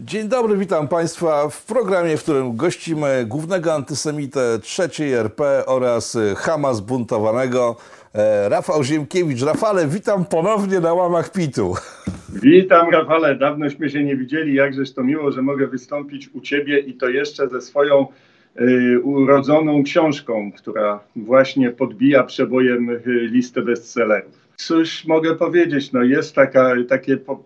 Dzień dobry, witam Państwa w programie, w którym gościmy głównego antysemitę trzeciej RP oraz Hama zbuntowanego e, Rafał Ziemkiewicz. Rafale, witam ponownie na łamach PIT-u. Witam Rafale, dawnośmy się nie widzieli, jakżeż to miło, że mogę wystąpić u Ciebie i to jeszcze ze swoją y, urodzoną książką, która właśnie podbija przebojem y, listę bestsellerów. Cóż mogę powiedzieć, no jest taka, takie po,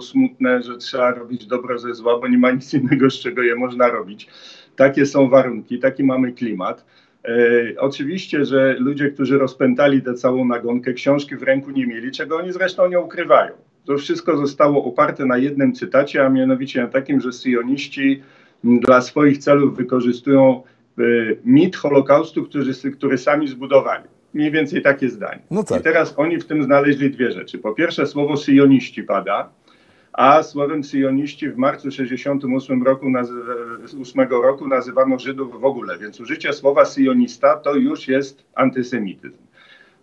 smutne, że trzeba robić dobro ze zła, bo nie ma nic innego, z czego je można robić. Takie są warunki, taki mamy klimat. E, oczywiście, że ludzie, którzy rozpętali tę całą nagonkę, książki w ręku nie mieli, czego oni zresztą nie ukrywają. To wszystko zostało oparte na jednym cytacie, a mianowicie na takim, że syjoniści dla swoich celów wykorzystują e, mit Holokaustu, który, który sami zbudowali mniej więcej takie zdanie. No tak. I teraz oni w tym znaleźli dwie rzeczy. Po pierwsze słowo syjoniści pada, a słowem syjoniści w marcu 68 roku, 8 roku nazywano Żydów w ogóle, więc użycie słowa syjonista to już jest antysemityzm.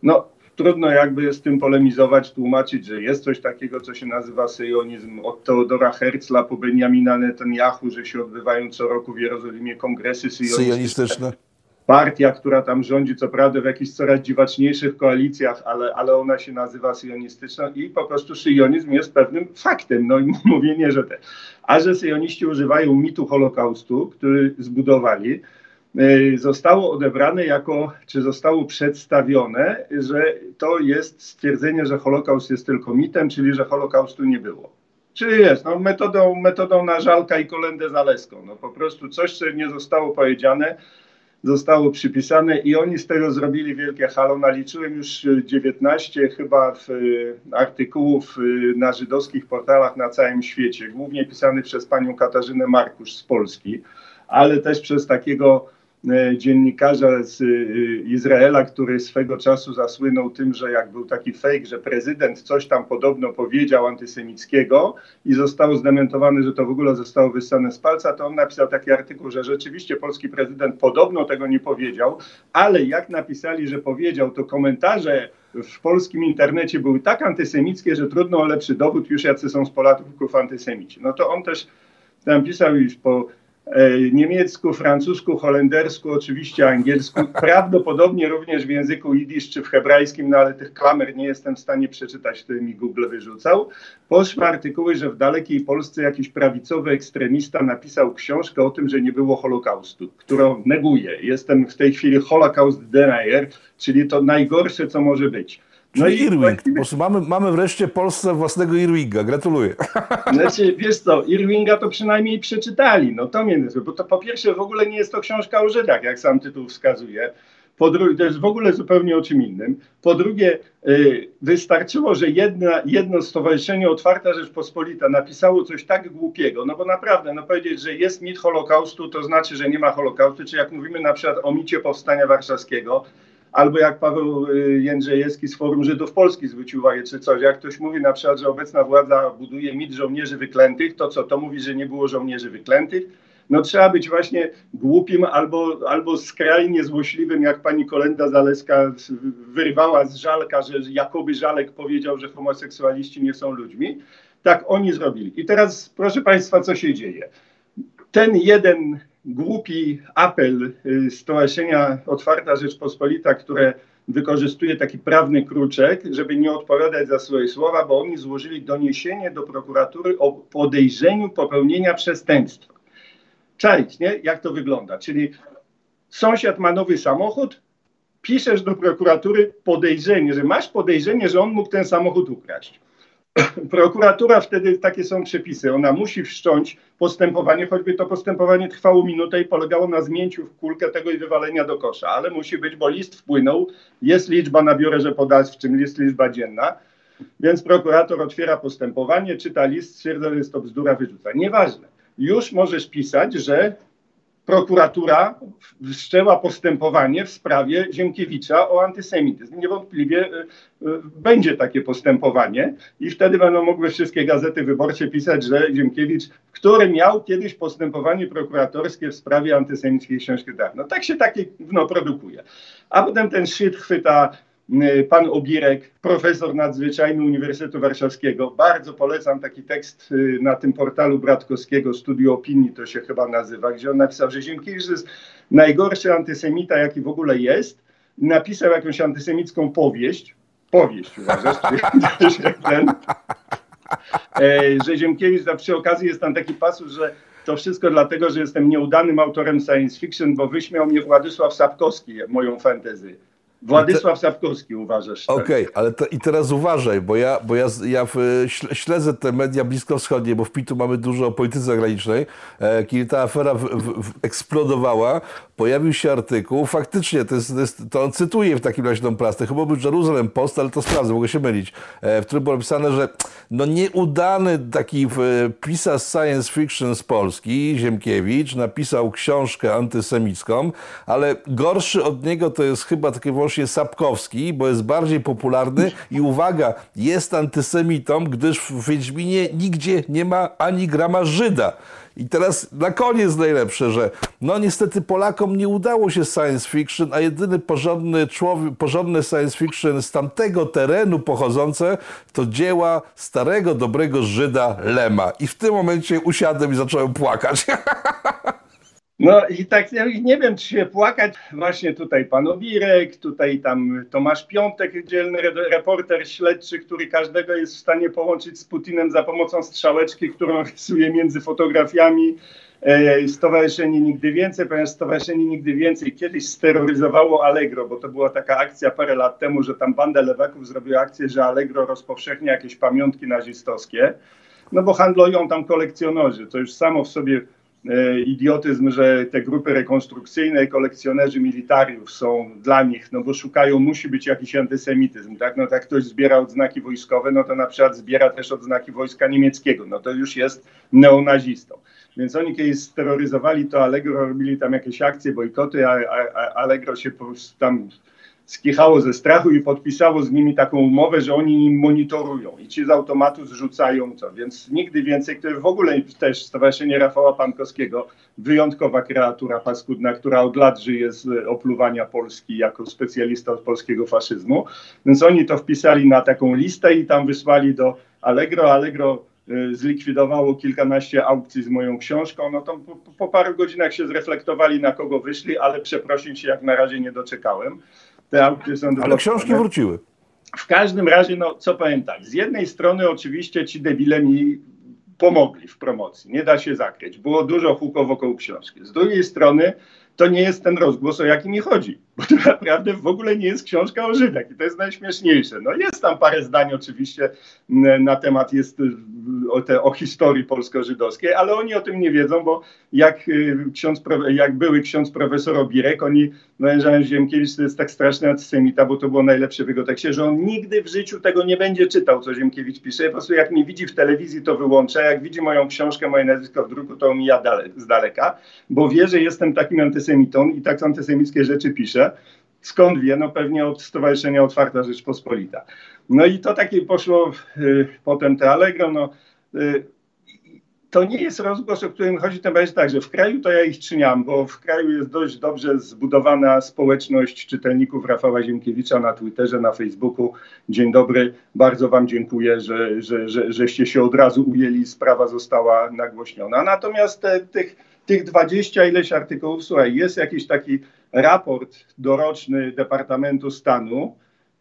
No, trudno jakby z tym polemizować, tłumaczyć, że jest coś takiego, co się nazywa syjonizm. Od Teodora Herzla po Benjamina Netanyahu, że się odbywają co roku w Jerozolimie kongresy syjonistyczne. syjonistyczne partia, która tam rządzi, co prawda w jakichś coraz dziwaczniejszych koalicjach, ale, ale ona się nazywa syjonistyczną i po prostu syjonizm jest pewnym faktem. No i mówienie, że te. A że syjoniści używają mitu Holokaustu, który zbudowali, y, zostało odebrane jako, czy zostało przedstawione, że to jest stwierdzenie, że Holokaust jest tylko mitem, czyli że Holokaustu nie było. Czyli jest, no, metodą, metodą na żalka i kolendę zaleską. No, po prostu coś, co nie zostało powiedziane, zostało przypisane i oni z tego zrobili wielkie halo. Naliczyłem już 19 chyba w, artykułów na żydowskich portalach na całym świecie, głównie pisanych przez panią Katarzynę Markusz z Polski, ale też przez takiego E, dziennikarza z e, Izraela, który swego czasu zasłynął tym, że jak był taki fake, że prezydent coś tam podobno powiedział antysemickiego i zostało zdementowane, że to w ogóle zostało wyssane z palca, to on napisał taki artykuł, że rzeczywiście polski prezydent podobno tego nie powiedział, ale jak napisali, że powiedział, to komentarze w polskim internecie były tak antysemickie, że trudno o lepszy dowód już jacy są z Polaków antysemici. No to on też tam pisał już po E, niemiecku, francusku, holendersku, oczywiście angielsku, prawdopodobnie również w języku jidysz czy w hebrajskim, no ale tych klamer nie jestem w stanie przeczytać, które mi Google wyrzucał. Poszły artykuły, że w dalekiej Polsce jakiś prawicowy ekstremista napisał książkę o tym, że nie było Holokaustu, którą neguję. Jestem w tej chwili Holocaust denier, czyli to najgorsze, co może być. No i Irwing. Po prostu mamy, mamy wreszcie Polsce własnego Irwinga. Gratuluję. Znaczy, wiesz co, Irwinga to przynajmniej przeczytali. No to mnie bo to po pierwsze w ogóle nie jest to książka o Żydach, jak sam tytuł wskazuje. Po drugie, to jest w ogóle zupełnie o czym innym. Po drugie, yy, wystarczyło, że jedna, jedno stowarzyszenie Otwarta Rzeczpospolita napisało coś tak głupiego, no bo naprawdę, no powiedzieć, że jest mit Holokaustu, to znaczy, że nie ma Holokaustu, czy jak mówimy na przykład o micie Powstania Warszawskiego, albo jak Paweł y, Jędrzejewski z Forum Żydów Polski zwrócił uwagę, czy coś, jak ktoś mówi na przykład, że obecna władza buduje mit żołnierzy wyklętych, to co, to mówi, że nie było żołnierzy wyklętych? No trzeba być właśnie głupim albo, albo skrajnie złośliwym, jak pani Kolenda Zaleska wyrwała z Żalka, że jakoby Żalek powiedział, że homoseksualiści nie są ludźmi. Tak oni zrobili. I teraz proszę państwa, co się dzieje? Ten jeden głupi apel y, Stowarzyszenia Otwarta Rzeczpospolita, które wykorzystuje taki prawny kruczek, żeby nie odpowiadać za swoje słowa, bo oni złożyli doniesienie do prokuratury o podejrzeniu popełnienia przestępstwa. Czaić, nie? Jak to wygląda? Czyli sąsiad ma nowy samochód, piszesz do prokuratury podejrzenie, że masz podejrzenie, że on mógł ten samochód ukraść. prokuratura wtedy, takie są przepisy, ona musi wszcząć postępowanie, choćby to postępowanie trwało minutę i polegało na zmięciu w kulkę tego i wywalenia do kosza, ale musi być, bo list wpłynął, jest liczba na biurze podawczym, jest liczba dzienna, więc prokurator otwiera postępowanie, czyta list, stwierdza, że jest to bzdura, wyrzuca. Nieważne. Już możesz pisać, że prokuratura wszczęła postępowanie w sprawie Ziemkiewicza o antysemityzm. Niewątpliwie y, y, będzie takie postępowanie i wtedy będą mogły wszystkie gazety wyborcze pisać, że Ziemkiewicz, który miał kiedyś postępowanie prokuratorskie w sprawie antysemickiej książki No tak się takie no, produkuje. A potem ten szczyt chwyta pan Obirek, profesor nadzwyczajny Uniwersytetu Warszawskiego. Bardzo polecam taki tekst na tym portalu Bratkowskiego, Studio Opinii to się chyba nazywa, gdzie on napisał, że Ziemkiewicz jest najgorszy antysemita, jaki w ogóle jest. Napisał jakąś antysemicką powieść, powieść uważasz, czy ten, e, że Ziemkiewicz, a przy okazji jest tam taki pasus, że to wszystko dlatego, że jestem nieudanym autorem science fiction, bo wyśmiał mnie Władysław Sapkowski, moją fantazy. Władysław Sapkowski uważasz. Tak? Okej, okay, ale i teraz uważaj, bo ja, bo ja, ja w, śledzę te media bliskowschodnie, bo w PIT-u mamy dużo o polityce zagranicznej. E, kiedy ta afera w, w, eksplodowała, pojawił się artykuł, faktycznie, to, jest, to, jest, to on cytuje w takim razie tą prasę, chyba był Jerusalem Post, ale to sprawdzę, mogę się mylić, e, w którym było napisane, że no nieudany taki pisarz science fiction z Polski, Ziemkiewicz, napisał książkę antysemicką, ale gorszy od niego to jest chyba taki wyłącznie Sapkowski, bo jest bardziej popularny i uwaga, jest antysemitą, gdyż w Wiedźminie nigdzie nie ma ani grama Żyda. I teraz na koniec najlepsze, że no niestety Polakom nie udało się science fiction, a jedyny porządny człowiek, porządne science fiction z tamtego terenu pochodzące to dzieła starego, dobrego Żyda Lema. I w tym momencie usiadłem i zacząłem płakać. No i tak nie, wiem, czy się płakać. Właśnie tutaj pan Obirek, tutaj tam Tomasz Piątek, dzielny reporter śledczy, który każdego jest w stanie połączyć z Putinem za pomocą strzałeczki, którą rysuje między fotografiami. E, Stowarzyszenie Nigdy Więcej, ponieważ Stowarzyszenie Nigdy Więcej kiedyś steroryzowało Allegro, bo to była taka akcja parę lat temu, że tam banda lewaków zrobiła akcję, że Allegro rozpowszechnia jakieś pamiątki nazistowskie, no bo handlują tam kolekcjonerzy, to już samo w sobie idiotyzm, że te grupy rekonstrukcyjne, kolekcjonerzy militariów są dla nich, no bo szukają, musi być jakiś antysemityzm, tak? No tak ktoś zbiera odznaki wojskowe, no to na przykład zbiera też odznaki wojska niemieckiego, no to już jest neonazistą. Więc oni kiedyś steroryzowali to Allegro, robili tam jakieś akcje, bojkoty, a, a, a Allegro się tam skichało ze strachu i podpisało z nimi taką umowę, że oni im monitorują i ci z automatu zrzucają to, więc nigdy więcej, które w ogóle też Stowarzyszenie Rafała Pankowskiego, wyjątkowa kreatura paskudna, która od lat żyje z opluwania Polski jako specjalista od polskiego faszyzmu, więc oni to wpisali na taką listę i tam wysłali do Allegro, Allegro y, zlikwidowało kilkanaście aukcji z moją książką, no to po, po paru godzinach się zreflektowali na kogo wyszli, ale przeprosin się jak na razie nie doczekałem te aukcje są Ale książki wróciły. W każdym razie, no co powiem tak, z jednej strony oczywiście ci debile mi pomogli w promocji, nie da się zakryć. Było dużo huków wokół książki. Z drugiej strony to nie jest ten rozgłos, o jaki mi chodzi, bo to naprawdę w ogóle nie jest książka o Żydach i to jest najśmieszniejsze. No jest tam parę zdań oczywiście na temat jest o, te, o historii polsko-żydowskiej, ale oni o tym nie wiedzą, bo jak, y, ksiądz, jak były ksiądz profesor Obirek, oni uważają, że Ziemkiewicz to jest tak straszny antysemita, bo to było najlepsze w jego tekście, że on nigdy w życiu tego nie będzie czytał, co Ziemkiewicz pisze. Po prostu jak mnie widzi w telewizji, to wyłącza, jak widzi moją książkę, moje nazwisko w druku, to omija dale, z daleka, bo wie, że jestem takim antysemitą i tak antysemickie rzeczy Skąd wie? No pewnie od Stowarzyszenia Otwarta Rzeczpospolita. No i to takie poszło y, potem te Allegro, no y, to nie jest rozgłos, o którym chodzi, to jest tak, że w kraju to ja ich czyniam, bo w kraju jest dość dobrze zbudowana społeczność czytelników Rafała Ziemkiewicza na Twitterze, na Facebooku. Dzień dobry, bardzo Wam dziękuję, że, że, że, żeście się od razu ujęli, sprawa została nagłośniona. Natomiast te, tych, tych 20 ileś artykułów, słuchaj, jest jakiś taki raport doroczny Departamentu Stanu,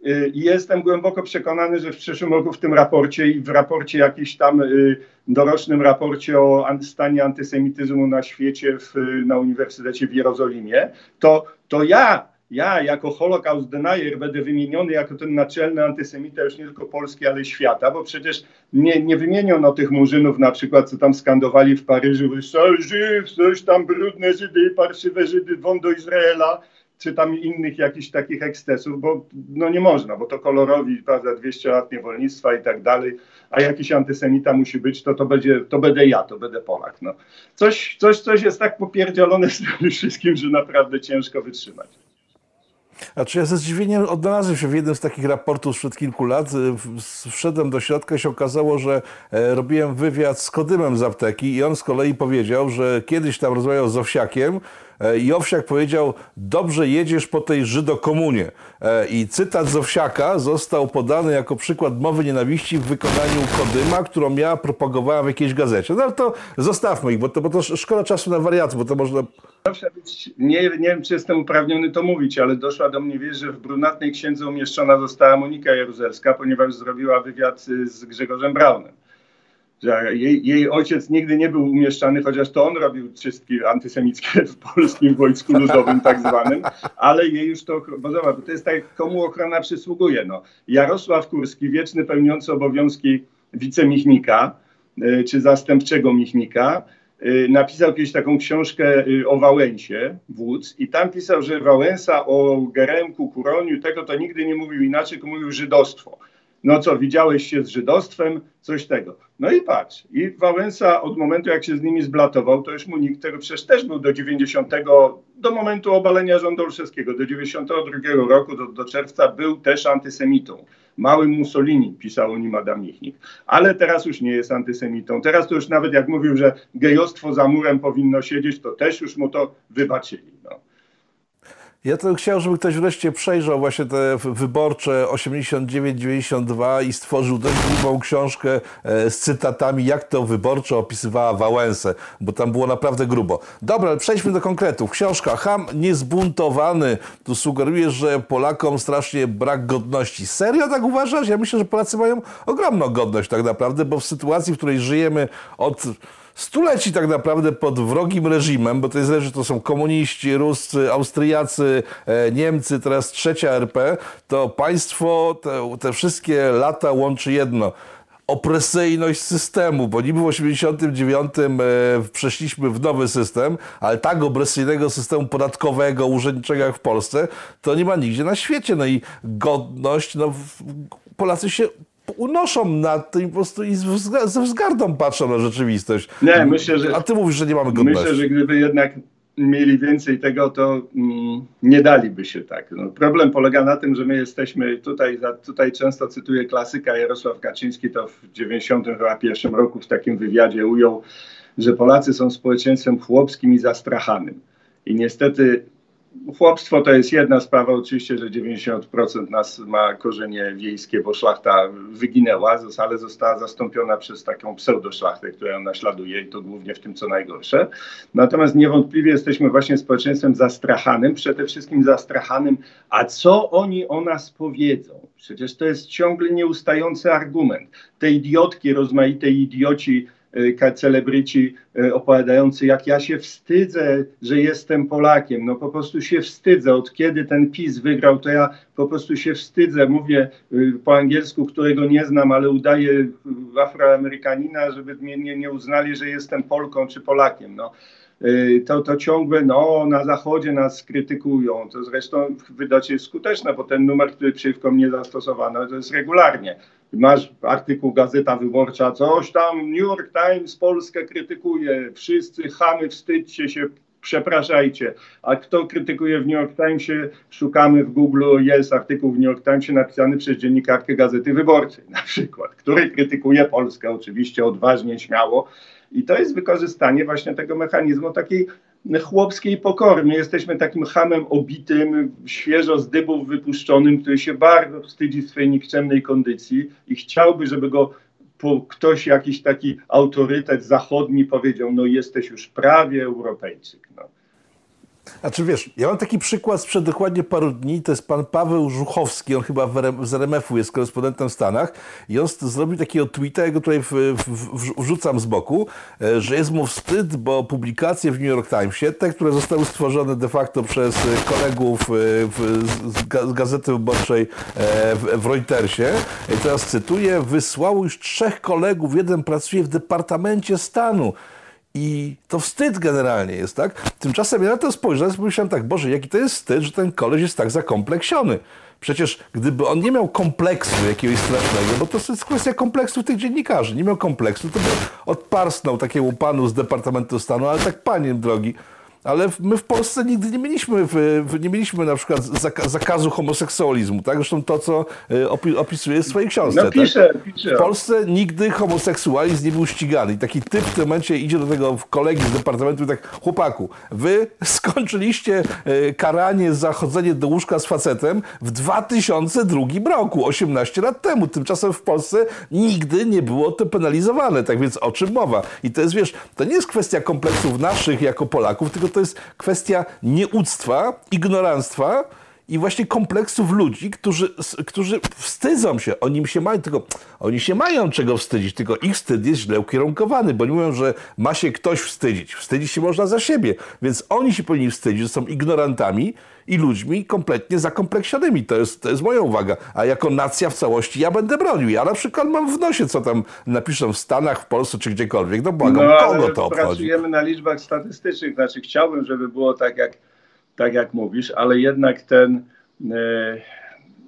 Y, I jestem głęboko przekonany, że w przyszłym roku w tym raporcie i w raporcie jakimś tam y, dorocznym raporcie o stanie antysemityzmu na świecie w, na Uniwersytecie w Jerozolimie, to, to ja, ja jako Holocaust denier będę wymieniony jako ten naczelny antysemita już nie tylko Polski, ale świata, bo przecież nie, nie wymieniono tych murzynów na przykład, co tam skandowali w Paryżu, Żyw, coś tam brudne Żydy, parszywe Żydy, won do Izraela, czy tam innych jakichś takich ekscesów, bo no nie można, bo to kolorowi, prawda, 200 lat niewolnictwa i tak dalej, a jakiś antysemita musi być, to to, będzie, to będę ja, to będę Polak. No. Coś, coś, coś jest tak popierdzielone z tym wszystkim, że naprawdę ciężko wytrzymać. A czy ja ze zdziwieniem odnalazłem się w jednym z takich raportów sprzed kilku lat. Wszedłem do środka i się okazało, że e, robiłem wywiad z Kodymem z apteki i on z kolei powiedział, że kiedyś tam rozmawiał z Owsiakiem, i Owsiak powiedział, dobrze jedziesz po tej żydokomunie. E, I cytat z Owsiaka został podany jako przykład mowy nienawiści w wykonaniu Kodyma, którą ja propagowałem w jakiejś gazecie. No ale to zostawmy ich, bo to, bo to szkoda czasu na wariatów, bo to można... Nie, nie wiem, czy jestem uprawniony to mówić, ale doszła do mnie wieść, że w brunatnej księdze umieszczona została Monika Jaruzelska, ponieważ zrobiła wywiad z Grzegorzem Braunem że jej, jej, ojciec nigdy nie był umieszczany, chociaż to on robił czystki antysemickie w polskim wojsku ludowym tak zwanym, ale jej już to, bo zobacz, to jest tak, komu ochrona przysługuje. No. Jarosław Kurski, wieczny pełniący obowiązki wicemichnika, y, czy zastępczego michnika, y, napisał kiedyś taką książkę y, o Wałęsie, Wódz, i tam pisał, że Wałęsa o Geremku, Kuroniu, tego to nigdy nie mówił inaczej, tylko mówił żydostwo no co, widziałeś się z żydostwem, coś tego. No i patrz, i Wałęsa od momentu, jak się z nimi zblatował, to już mu nikt tego przecież też był do 90, do momentu obalenia rządu olszewskiego, do 92 roku, do, do czerwca był też antysemitą. Małym Mussolini, pisał o nim Adam Michnik. Ale teraz już nie jest antysemitą. Teraz to już nawet jak mówił, że gejostwo za murem powinno siedzieć, to też już mu to wybaczyli. No. Ja to chciał, żeby ktoś wreszcie przejrzał właśnie te wyborcze 89-92 i stworzył dość długą książkę e, z cytatami, jak to wyborcze opisywała Wałęsę, bo tam było naprawdę grubo. Dobra, ale przejdźmy do konkretów. Książka Ham niezbuntowany. Tu sugeruje, że Polakom strasznie brak godności. Serio tak uważasz? Ja myślę, że Polacy mają ogromną godność tak naprawdę, bo w sytuacji, w której żyjemy od stuleci tak naprawdę pod wrogim reżimem, bo to jest że to są komuniści, Ruscy, Austriacy, e, Niemcy, teraz trzecia RP, to państwo te, te wszystkie lata łączy jedno opresyjność systemu, bo niby w 89 e, przeszliśmy w nowy system, ale tak opresyjnego systemu podatkowego, urzędniczego jak w Polsce, to nie ma nigdzie na świecie. No i godność, no Polacy się unoszą nad tym po prostu i ze wzgardą patrzą na rzeczywistość. Nie, myślę, że... A ty mówisz, że nie mamy godności. Myślę, że gdyby jednak mieli więcej tego, to mm, nie daliby się tak. No, problem polega na tym, że my jesteśmy tutaj, tutaj często cytuję klasyka Jarosław Kaczyński, to w 91 roku w takim wywiadzie ujął, że Polacy są społeczeństwem chłopskim i zastrachanym. I niestety Chłopstwo to jest jedna sprawa, oczywiście, że 90% nas ma korzenie wiejskie, bo szlachta wyginęła, ale została zastąpiona przez taką pseudoszlachtę, która ją naśladuje i to głównie w tym, co najgorsze. Natomiast niewątpliwie jesteśmy właśnie społeczeństwem zastrachanym, przede wszystkim zastrachanym, a co oni o nas powiedzą? Przecież to jest ciągle nieustający argument. Te idiotki, rozmaite idioci, celebryci y, opowiadający, jak ja się wstydzę, że jestem Polakiem. No po prostu się wstydzę. Od kiedy ten PiS wygrał, to ja po prostu się wstydzę. Mówię y, po angielsku, którego nie znam, ale udaję afroamerykanina, żeby mnie nie, nie uznali, że jestem Polką czy Polakiem. No to, to ciągle no, na zachodzie nas krytykują. To zresztą wydacie skuteczne, bo ten numer, który przeciwko mnie zastosowano, to jest regularnie masz artykuł Gazeta Wyborcza, coś tam, New York Times Polskę krytykuje, wszyscy chamy, wstydźcie się, przepraszajcie. A kto krytykuje w New York Timesie? Szukamy w Google, jest artykuł w New York Timesie napisany przez dziennikarkę Gazety Wyborczej na przykład, który krytykuje Polskę oczywiście odważnie, śmiało. I to jest wykorzystanie właśnie tego mechanizmu takiej chłopskiej pokory. My jesteśmy takim hamem obitym, świeżo z dybów wypuszczonym, który się bardzo wstydzi swojej nikczemnej kondycji i chciałby, żeby go ktoś, jakiś taki autorytet zachodni powiedział, no jesteś już prawie Europejczyk. No. Znaczy wiesz, ja mam taki przykład sprzed dokładnie paru dni, to jest pan Paweł Żuchowski, on chyba z RMF-u jest korespondentem w Stanach i on zrobił takiego tweeta, ja go tutaj w, w, wrzucam z boku, e, że jest mu wstyd, bo publikacje w New York Timesie, te, które zostały stworzone de facto przez kolegów e, w, z Gazety Wyborczej e, w Reutersie, i teraz cytuję, wysłało już trzech kolegów, jeden pracuje w Departamencie Stanu, i to wstyd generalnie jest, tak? Tymczasem ja na to spojrzałem i pomyślałem tak, Boże, jaki to jest wstyd, że ten koleś jest tak zakompleksiony. Przecież gdyby on nie miał kompleksu jakiegoś strasznego, bo to jest kwestia kompleksu tych dziennikarzy, nie miał kompleksu, to by odparsnął takiemu panu z Departamentu Stanu, ale tak panie drogi, ale my w Polsce nigdy nie mieliśmy, nie mieliśmy na przykład zakazu homoseksualizmu, tak? Zresztą to, co e, opisuje w swojej książce. No pisze, tak? pisze. W Polsce nigdy homoseksualizm nie był ścigany. I taki typ w tym momencie idzie do tego kolegi z departamentu i tak, chłopaku, wy skończyliście e, karanie za chodzenie do łóżka z facetem w 2002 roku, 18 lat temu. Tymczasem w Polsce nigdy nie było to penalizowane. Tak więc o czym mowa? I to jest, wiesz, to nie jest kwestia kompleksów naszych jako Polaków, tylko to jest kwestia nieuctwa, ignoranstwa i właśnie kompleksów ludzi, którzy, którzy wstydzą się. Oni się mają, tylko oni się mają czego wstydzić, tylko ich wstyd jest źle ukierunkowany, bo nie mówią, że ma się ktoś wstydzić. Wstydzić się można za siebie, więc oni się powinni wstydzić, że są ignorantami i ludźmi kompletnie zakompleksionymi. To jest, to jest moja uwaga. A jako nacja w całości ja będę bronił. Ja na przykład mam w nosie, co tam napiszą w Stanach, w Polsce czy gdziekolwiek. No błagam, no, kogo to obchodzi? Pracujemy na liczbach statystycznych. Znaczy chciałbym, żeby było tak jak, tak jak mówisz, ale jednak ten... E,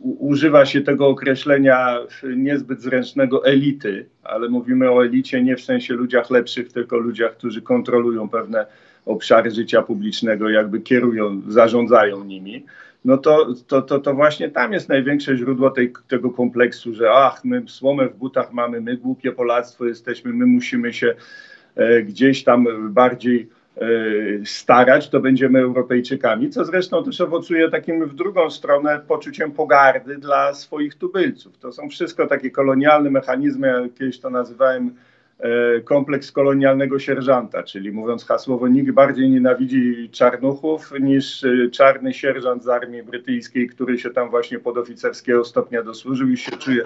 używa się tego określenia niezbyt zręcznego elity, ale mówimy o elicie nie w sensie ludziach lepszych, tylko ludziach, którzy kontrolują pewne obszary życia publicznego, jakby kierują, zarządzają nimi, no to, to, to, to właśnie tam jest największe źródło tej, tego kompleksu, że ach, my słomę w butach mamy, my głupie Polactwo jesteśmy, my musimy się e, gdzieś tam bardziej starać, to będziemy Europejczykami, co zresztą też owocuje takim w drugą stronę poczuciem pogardy dla swoich tubylców. To są wszystko takie kolonialne mechanizmy, ja kiedyś to nazywałem E, kompleks kolonialnego sierżanta, czyli mówiąc hasłowo, nikt bardziej nienawidzi czarnuchów niż e, czarny sierżant z armii brytyjskiej, który się tam właśnie podoficerskiego stopnia dosłużył i się czuje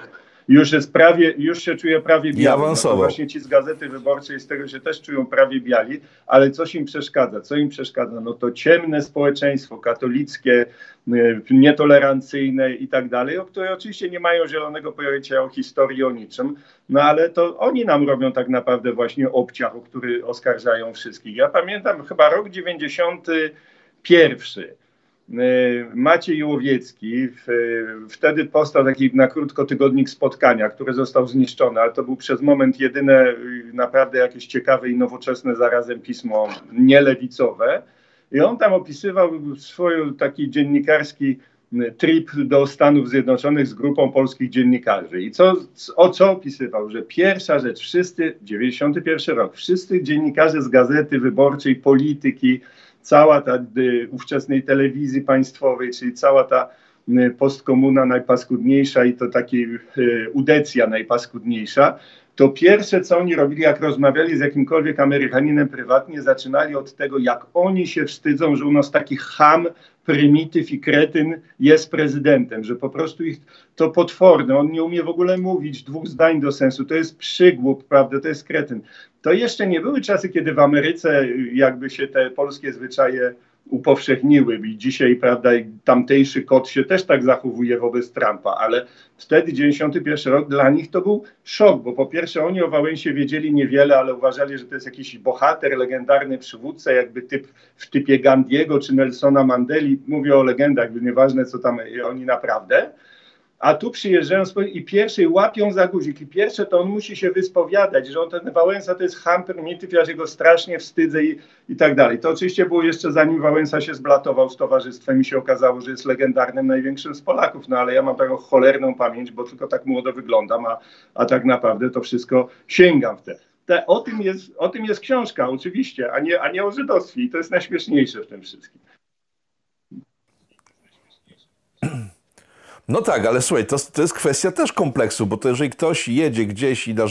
już jest prawie, już się czuje prawie biały. No właśnie ci z Gazety Wyborczej z tego się też czują prawie biali, ale coś im przeszkadza? Co im przeszkadza? No to ciemne społeczeństwo katolickie, y, nietolerancyjne i tak dalej, o które oczywiście nie mają zielonego pojęcia o historii, o niczym, no ale to oni nam robią tak naprawdę właśnie obciach, o który oskarżają wszystkich. Ja pamiętam chyba rok 91 E, Maciej Łowiecki wtedy powstał taki na krótko tygodnik spotkania, który został zniszczony, ale to był przez moment jedyne y, naprawdę jakieś ciekawe i nowoczesne zarazem pismo nielewicowe. I on tam opisywał swój taki dziennikarski y, trip do Stanów Zjednoczonych z grupą polskich dziennikarzy. I co, o co opisywał? Że pierwsza rzecz, wszyscy, 91 rok, wszyscy dziennikarze z gazety wyborczej, polityki, cała ta y, ówczesnej telewizji państwowej, czyli cała ta y, postkomuna najpaskudniejsza i to taki y, udecja najpaskudniejsza, to pierwsze, co oni robili, jak rozmawiali z jakimkolwiek Amerykaninem prywatnie, zaczynali od tego, jak oni się wstydzą, że u nas taki ham, prymityw i kretyn jest prezydentem, że po prostu ich to potworne, on nie umie w ogóle mówić dwóch zdań do sensu, to jest przygłup, prawda, to jest kretyn. To jeszcze nie były czasy, kiedy w Ameryce jakby się te polskie zwyczaje upowszechniły i dzisiaj, prawda, tamtejszy kot się też tak zachowuje wobec Trumpa, ale wtedy, 91 rok, dla nich to był szok, bo po pierwsze oni o Wałęsie wiedzieli niewiele, ale uważali, że to jest jakiś bohater, legendarny przywódca, jakby typ w typie Gandiego czy Nelsona Mandeli, mówię o legendach, nieważne co tam oni naprawdę, a tu przyjeżdżają i pierwszej łapią za guzik i pierwsze to on musi się wyspowiadać, że on ten Wałęsa to jest ham prymityw, ja się go strasznie wstydzę i, i tak dalej. To oczywiście było jeszcze zanim Wałęsa się zblatował z towarzystwem i się okazało, że jest legendarnym największym z Polaków, no ale ja mam taką cholerną pamięć, bo tylko tak młodo wyglądam, a, a tak naprawdę to wszystko sięgam w te. te o, tym jest, o tym jest książka oczywiście, a nie, a nie o żydostwie i to jest najśmieszniejsze w tym wszystkim. No tak, ale słuchaj, to, to jest kwestia też kompleksu, bo to jeżeli ktoś jedzie gdzieś i da,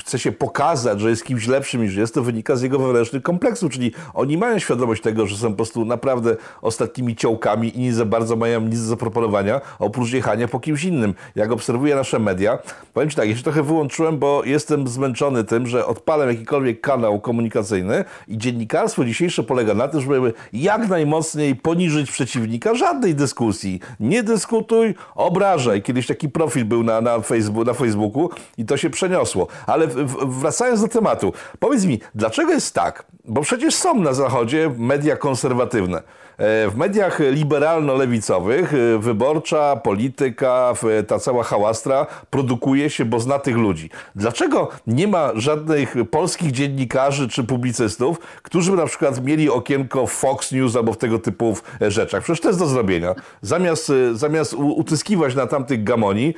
chce się pokazać, że jest kimś lepszym niż jest, to wynika z jego wewnętrznych kompleksów, czyli oni mają świadomość tego, że są po prostu naprawdę ostatnimi ciołkami i nie za bardzo mają nic do zaproponowania, oprócz jechania po kimś innym. Jak obserwuję nasze media, powiem Ci tak, ja się trochę wyłączyłem, bo jestem zmęczony tym, że odpalam jakikolwiek kanał komunikacyjny i dziennikarstwo dzisiejsze polega na tym, żeby jak najmocniej poniżyć przeciwnika, żadnej dyskusji. Nie dyskutuj, obrażaj. Kiedyś taki profil był na, na, Facebook, na Facebooku i to się przeniosło. Ale wracając do tematu, powiedz mi, dlaczego jest tak, Bo przecież są na Zachodzie media konserwatywne. E, w mediach liberalno-lewicowych e, wyborcza, polityka, ta cała hałastra produkuje się, bo zna tych ludzi. Dlaczego nie ma żadnych polskich dziennikarzy czy publicystów, którzy by na przykład mieli okienko w Fox News albo w tego typu rzeczach? Przecież to jest do zrobienia. Zamiast, e, zamiast utyskiwać na tamtych gamoni,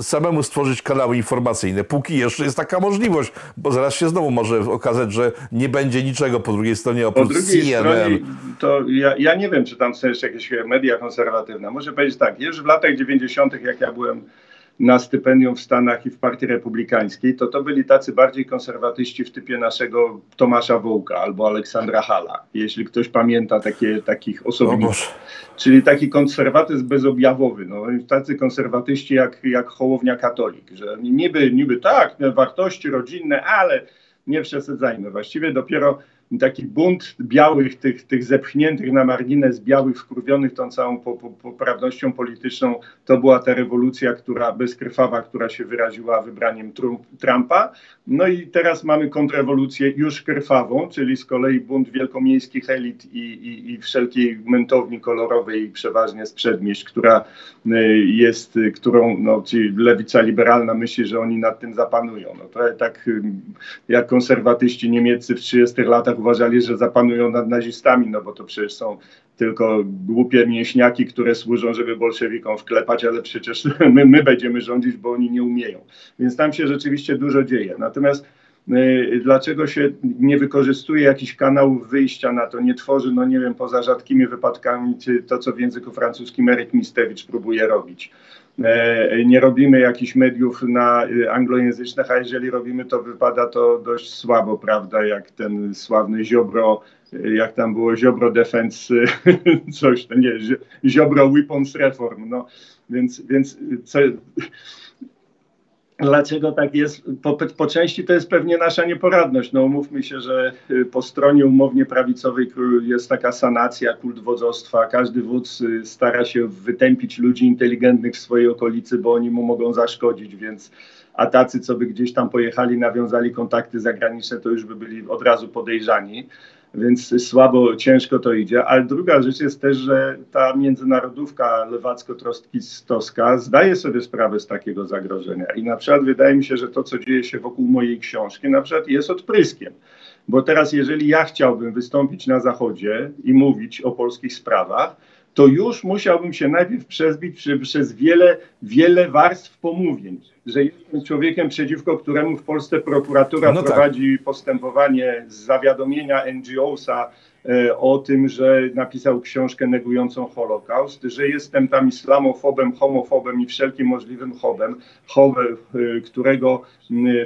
samemu stworzyć kanały informacyjne, póki jeszcze jest taka możliwość, bo zaraz się znowu może okazać, że nie będzie niczego po drugiej stronie oprócz po drugiej CNN. Stronie to ja, ja nie wiem, czy tam są jeszcze jakieś media konserwatywne. Muszę powiedzieć tak, już w latach 90., jak ja byłem na stypendium w Stanach i w Partii Republikańskiej, to to byli tacy bardziej konserwatyści w typie naszego Tomasza Wołka albo Aleksandra Hala, jeśli ktoś pamięta takie, takich osobników. Czyli taki konserwatyzm bezobjawowy, no, tacy konserwatyści jak, jak Hołownia Katolik, że niby, niby tak, wartości rodzinne, ale nie przesadzajmy. Właściwie dopiero taki bunt białych, tych, tych zepchniętych na margines białych, wkurwionych tą całą poprawnością polityczną, to była ta rewolucja, która bezkrwawa, która się wyraziła wybraniem Trumpa. No i teraz mamy kontrrewolucję już krwawą, czyli z kolei bunt wielkomiejskich elit i, i, i wszelkiej mentowni kolorowej, przeważnie z przedmieść, która y, jest, którą no, ci lewica liberalna myśli, że oni nad tym zapanują. No to tak y, jak konserwatyści niemieccy w 30 latach uważali, że zapanują nad nazistami, no bo to przecież są tylko głupie mięśniaki, które służą, żeby bolszewikom wklepać, ale przecież my, my będziemy rządzić, bo oni nie umieją. Więc tam się rzeczywiście dużo dzieje. Natomiast y, dlaczego się nie wykorzystuje jakichś kanałów wyjścia na to, nie tworzy, no nie wiem, poza rzadkimi wypadkami, to co w języku francuskim Eryk Mistewicz próbuje robić. E, nie robimy jakichś mediów na y, anglojęzycznych, a jeżeli robimy, to wypada to dość słabo, prawda, jak ten sławny Ziobro, y, jak tam było Ziobro Defense, coś, nie, Ziobro Weapons Reform, no, więc, więc co, Dlaczego tak jest? Po, po, części to jest pewnie nasza nieporadność. No umówmy się, że y, po stronie umownie prawicowej jest taka sanacja, kult wodzostwa. Każdy wódz y, stara się wytępić ludzi inteligentnych w swojej okolicy, bo oni mu mogą zaszkodzić, więc a tacy, co by gdzieś tam pojechali, nawiązali kontakty zagraniczne, to już by byli od razu podejrzani więc słabo, ciężko to idzie. Ale druga rzecz jest też, że ta międzynarodówka lewacko-trostkistowska zdaje sobie sprawę z takiego zagrożenia. I na przykład wydaje mi się, że to, co dzieje się wokół mojej książki, na przykład jest odpryskiem. Bo teraz, jeżeli ja chciałbym wystąpić na Zachodzie i mówić o polskich sprawach, to już musiałbym się najpierw przezbić przez wiele, wiele warstw pomówień, że jestem człowiekiem, przeciwko któremu w Polsce prokuratura no tak. prowadzi postępowanie z zawiadomienia NGO-sa o tym, że napisał książkę negującą Holokaust, że jestem tam islamofobem, homofobem i wszelkim możliwym hobem, e, którego,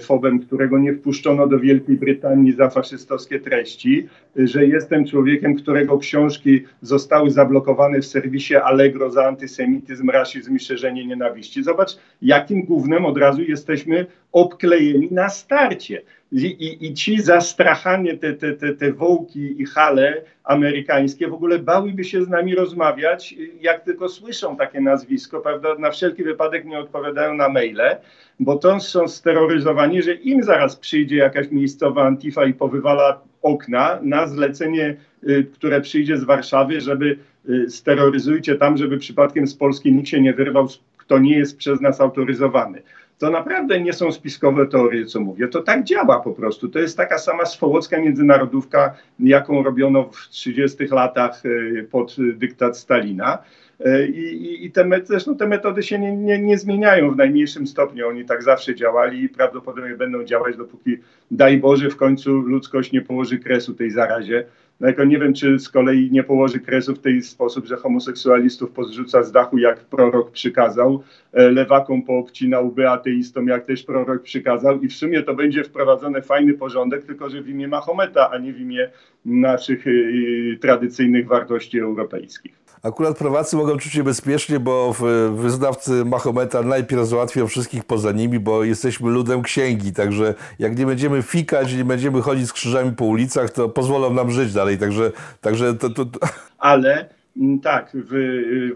fobem, którego nie wpuszczono do Wielkiej Brytanii za faszystowskie treści, że jestem człowiekiem, którego książki zostały zablokowane w serwisie Allegro za antysemityzm, rasizm i szerzenie nienawiści. Zobacz, jakim głównym od razu jesteśmy obklejeni na starcie. I, i, i ci zastrachanie, te, te, te, te wołki i hale amerykańskie w ogóle bałyby się z nami rozmawiać, jak tylko słyszą takie nazwisko, prawda? Na wszelki wypadek nie odpowiadają na maile, bo to są steroryzowani, że im zaraz przyjdzie jakaś miejscowa antifa i powywala okna na zlecenie, y, które przyjdzie z Warszawy, żeby y, steroryzujcie tam, żeby przypadkiem z Polski nikt się nie wyrwał, kto nie jest przez nas autoryzowany to naprawdę nie są spiskowe teorie, co mówię. To tak działa po prostu. To jest taka sama swołocka międzynarodówka, jaką robiono w 30 latach e, pod dyktat Stalina. E, I, i te, zresztą te metody się nie, nie, nie, zmieniają w najmniejszym stopniu. Oni tak zawsze działali i prawdopodobnie będą działać, dopóki, daj Boże, w końcu ludzkość nie położy kresu tej zarazie. No jako nie wiem, czy z kolei nie położy kresu w ten sposób, że homoseksualistów pozrzuca z dachu, jak prorok przykazał, e, lewakom poobcinał, by ateistom, jak też prorok przykazał i w sumie to będzie wprowadzony fajny porządek, tylko że w imię Mahometa, a nie w imię naszych y, tradycyjnych wartości europejskich. Akurat prawacy mogą czuć się bezpiecznie, bo wyznawcy Mahometa najpierw załatwią wszystkich poza nimi, bo jesteśmy ludem księgi, także jak nie będziemy fikać, nie będziemy chodzić z krzyżami po ulicach, to pozwolą nam żyć dalej, także, także to, to, to... Ale mm, tak, w,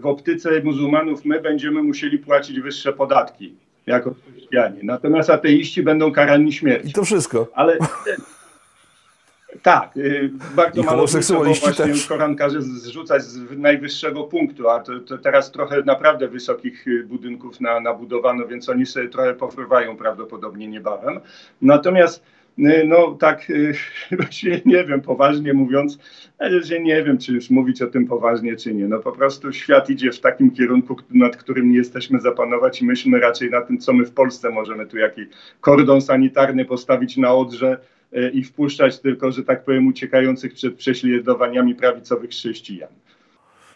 w optyce muzułmanów my będziemy musieli płacić wyższe podatki jako chrześcijanie, natomiast ateiści będą karani śmiercią. I to wszystko. Ale Tak, y, bardzo mało właśnie też. Koran każe zrzucać z najwyższego punktu, a to, to, teraz trochę naprawdę wysokich y, budynków na, nabudowano, więc oni sobie trochę pofrywają prawdopodobnie niebawem. Natomiast y, no tak, właściwie nie wiem, poważnie mówiąc, że nie wiem, czy już mówić o tym poważnie, czy nie. No po prostu świat idzie w takim kierunku, nad którym nie jesteśmy zapanować i myślmy raczej na tym, co my w Polsce możemy tu jaki kordon sanitarny postawić na Odrze, i wpuszczać tylko, że tak powiem, uciekających przed prześladowaniami prawicowych chrześcijan.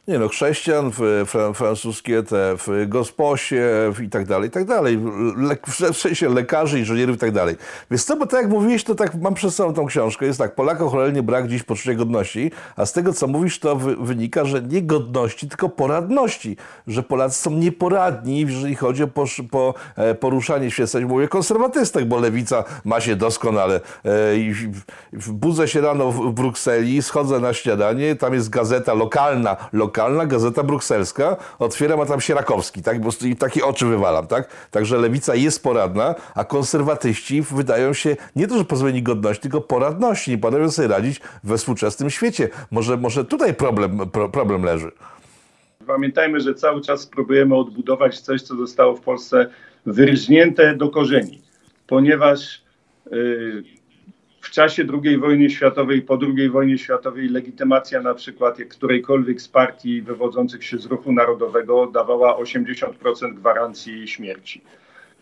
Nie no, chrześcijan, fr francuskie te w gosposie i tak dalej, i tak dalej. Le w sensie lekarzy, inżynierów i tak dalej. Więc to, bo tak jak mówiłeś, to tak mam przed sobą tą książkę. Jest tak, Polakom cholernie brak dziś poczucia godności, a z tego, co mówisz, to wynika, że nie godności, tylko poradności. Że Polacy są nieporadni, jeżeli chodzi o po e, poruszanie się. Mówię konserwatystach, bo lewica ma się doskonale. E, I budzę się rano w Brukseli, schodzę na śniadanie, tam jest gazeta lokalna, lokalna lokalna gazeta brukselska, otwieram, a tam Sierakowski, tak? Bo takie oczy wywalam, tak? Także lewica jest poradna, a konserwatyści wydają się nie to, że pozbawieni godności, tylko poradności. Nie potrafią sobie radzić we współczesnym świecie. Może, może tutaj problem, pro, problem leży. Pamiętajmy, że cały czas próbujemy odbudować coś, co zostało w Polsce wyrżnięte do korzeni, ponieważ yy, w czasie II wojny światowej, po II wojnie światowej legitymacja na przykład którejkolwiek z partii wywodzących się z ruchu narodowego dawała 80% gwarancji śmierci.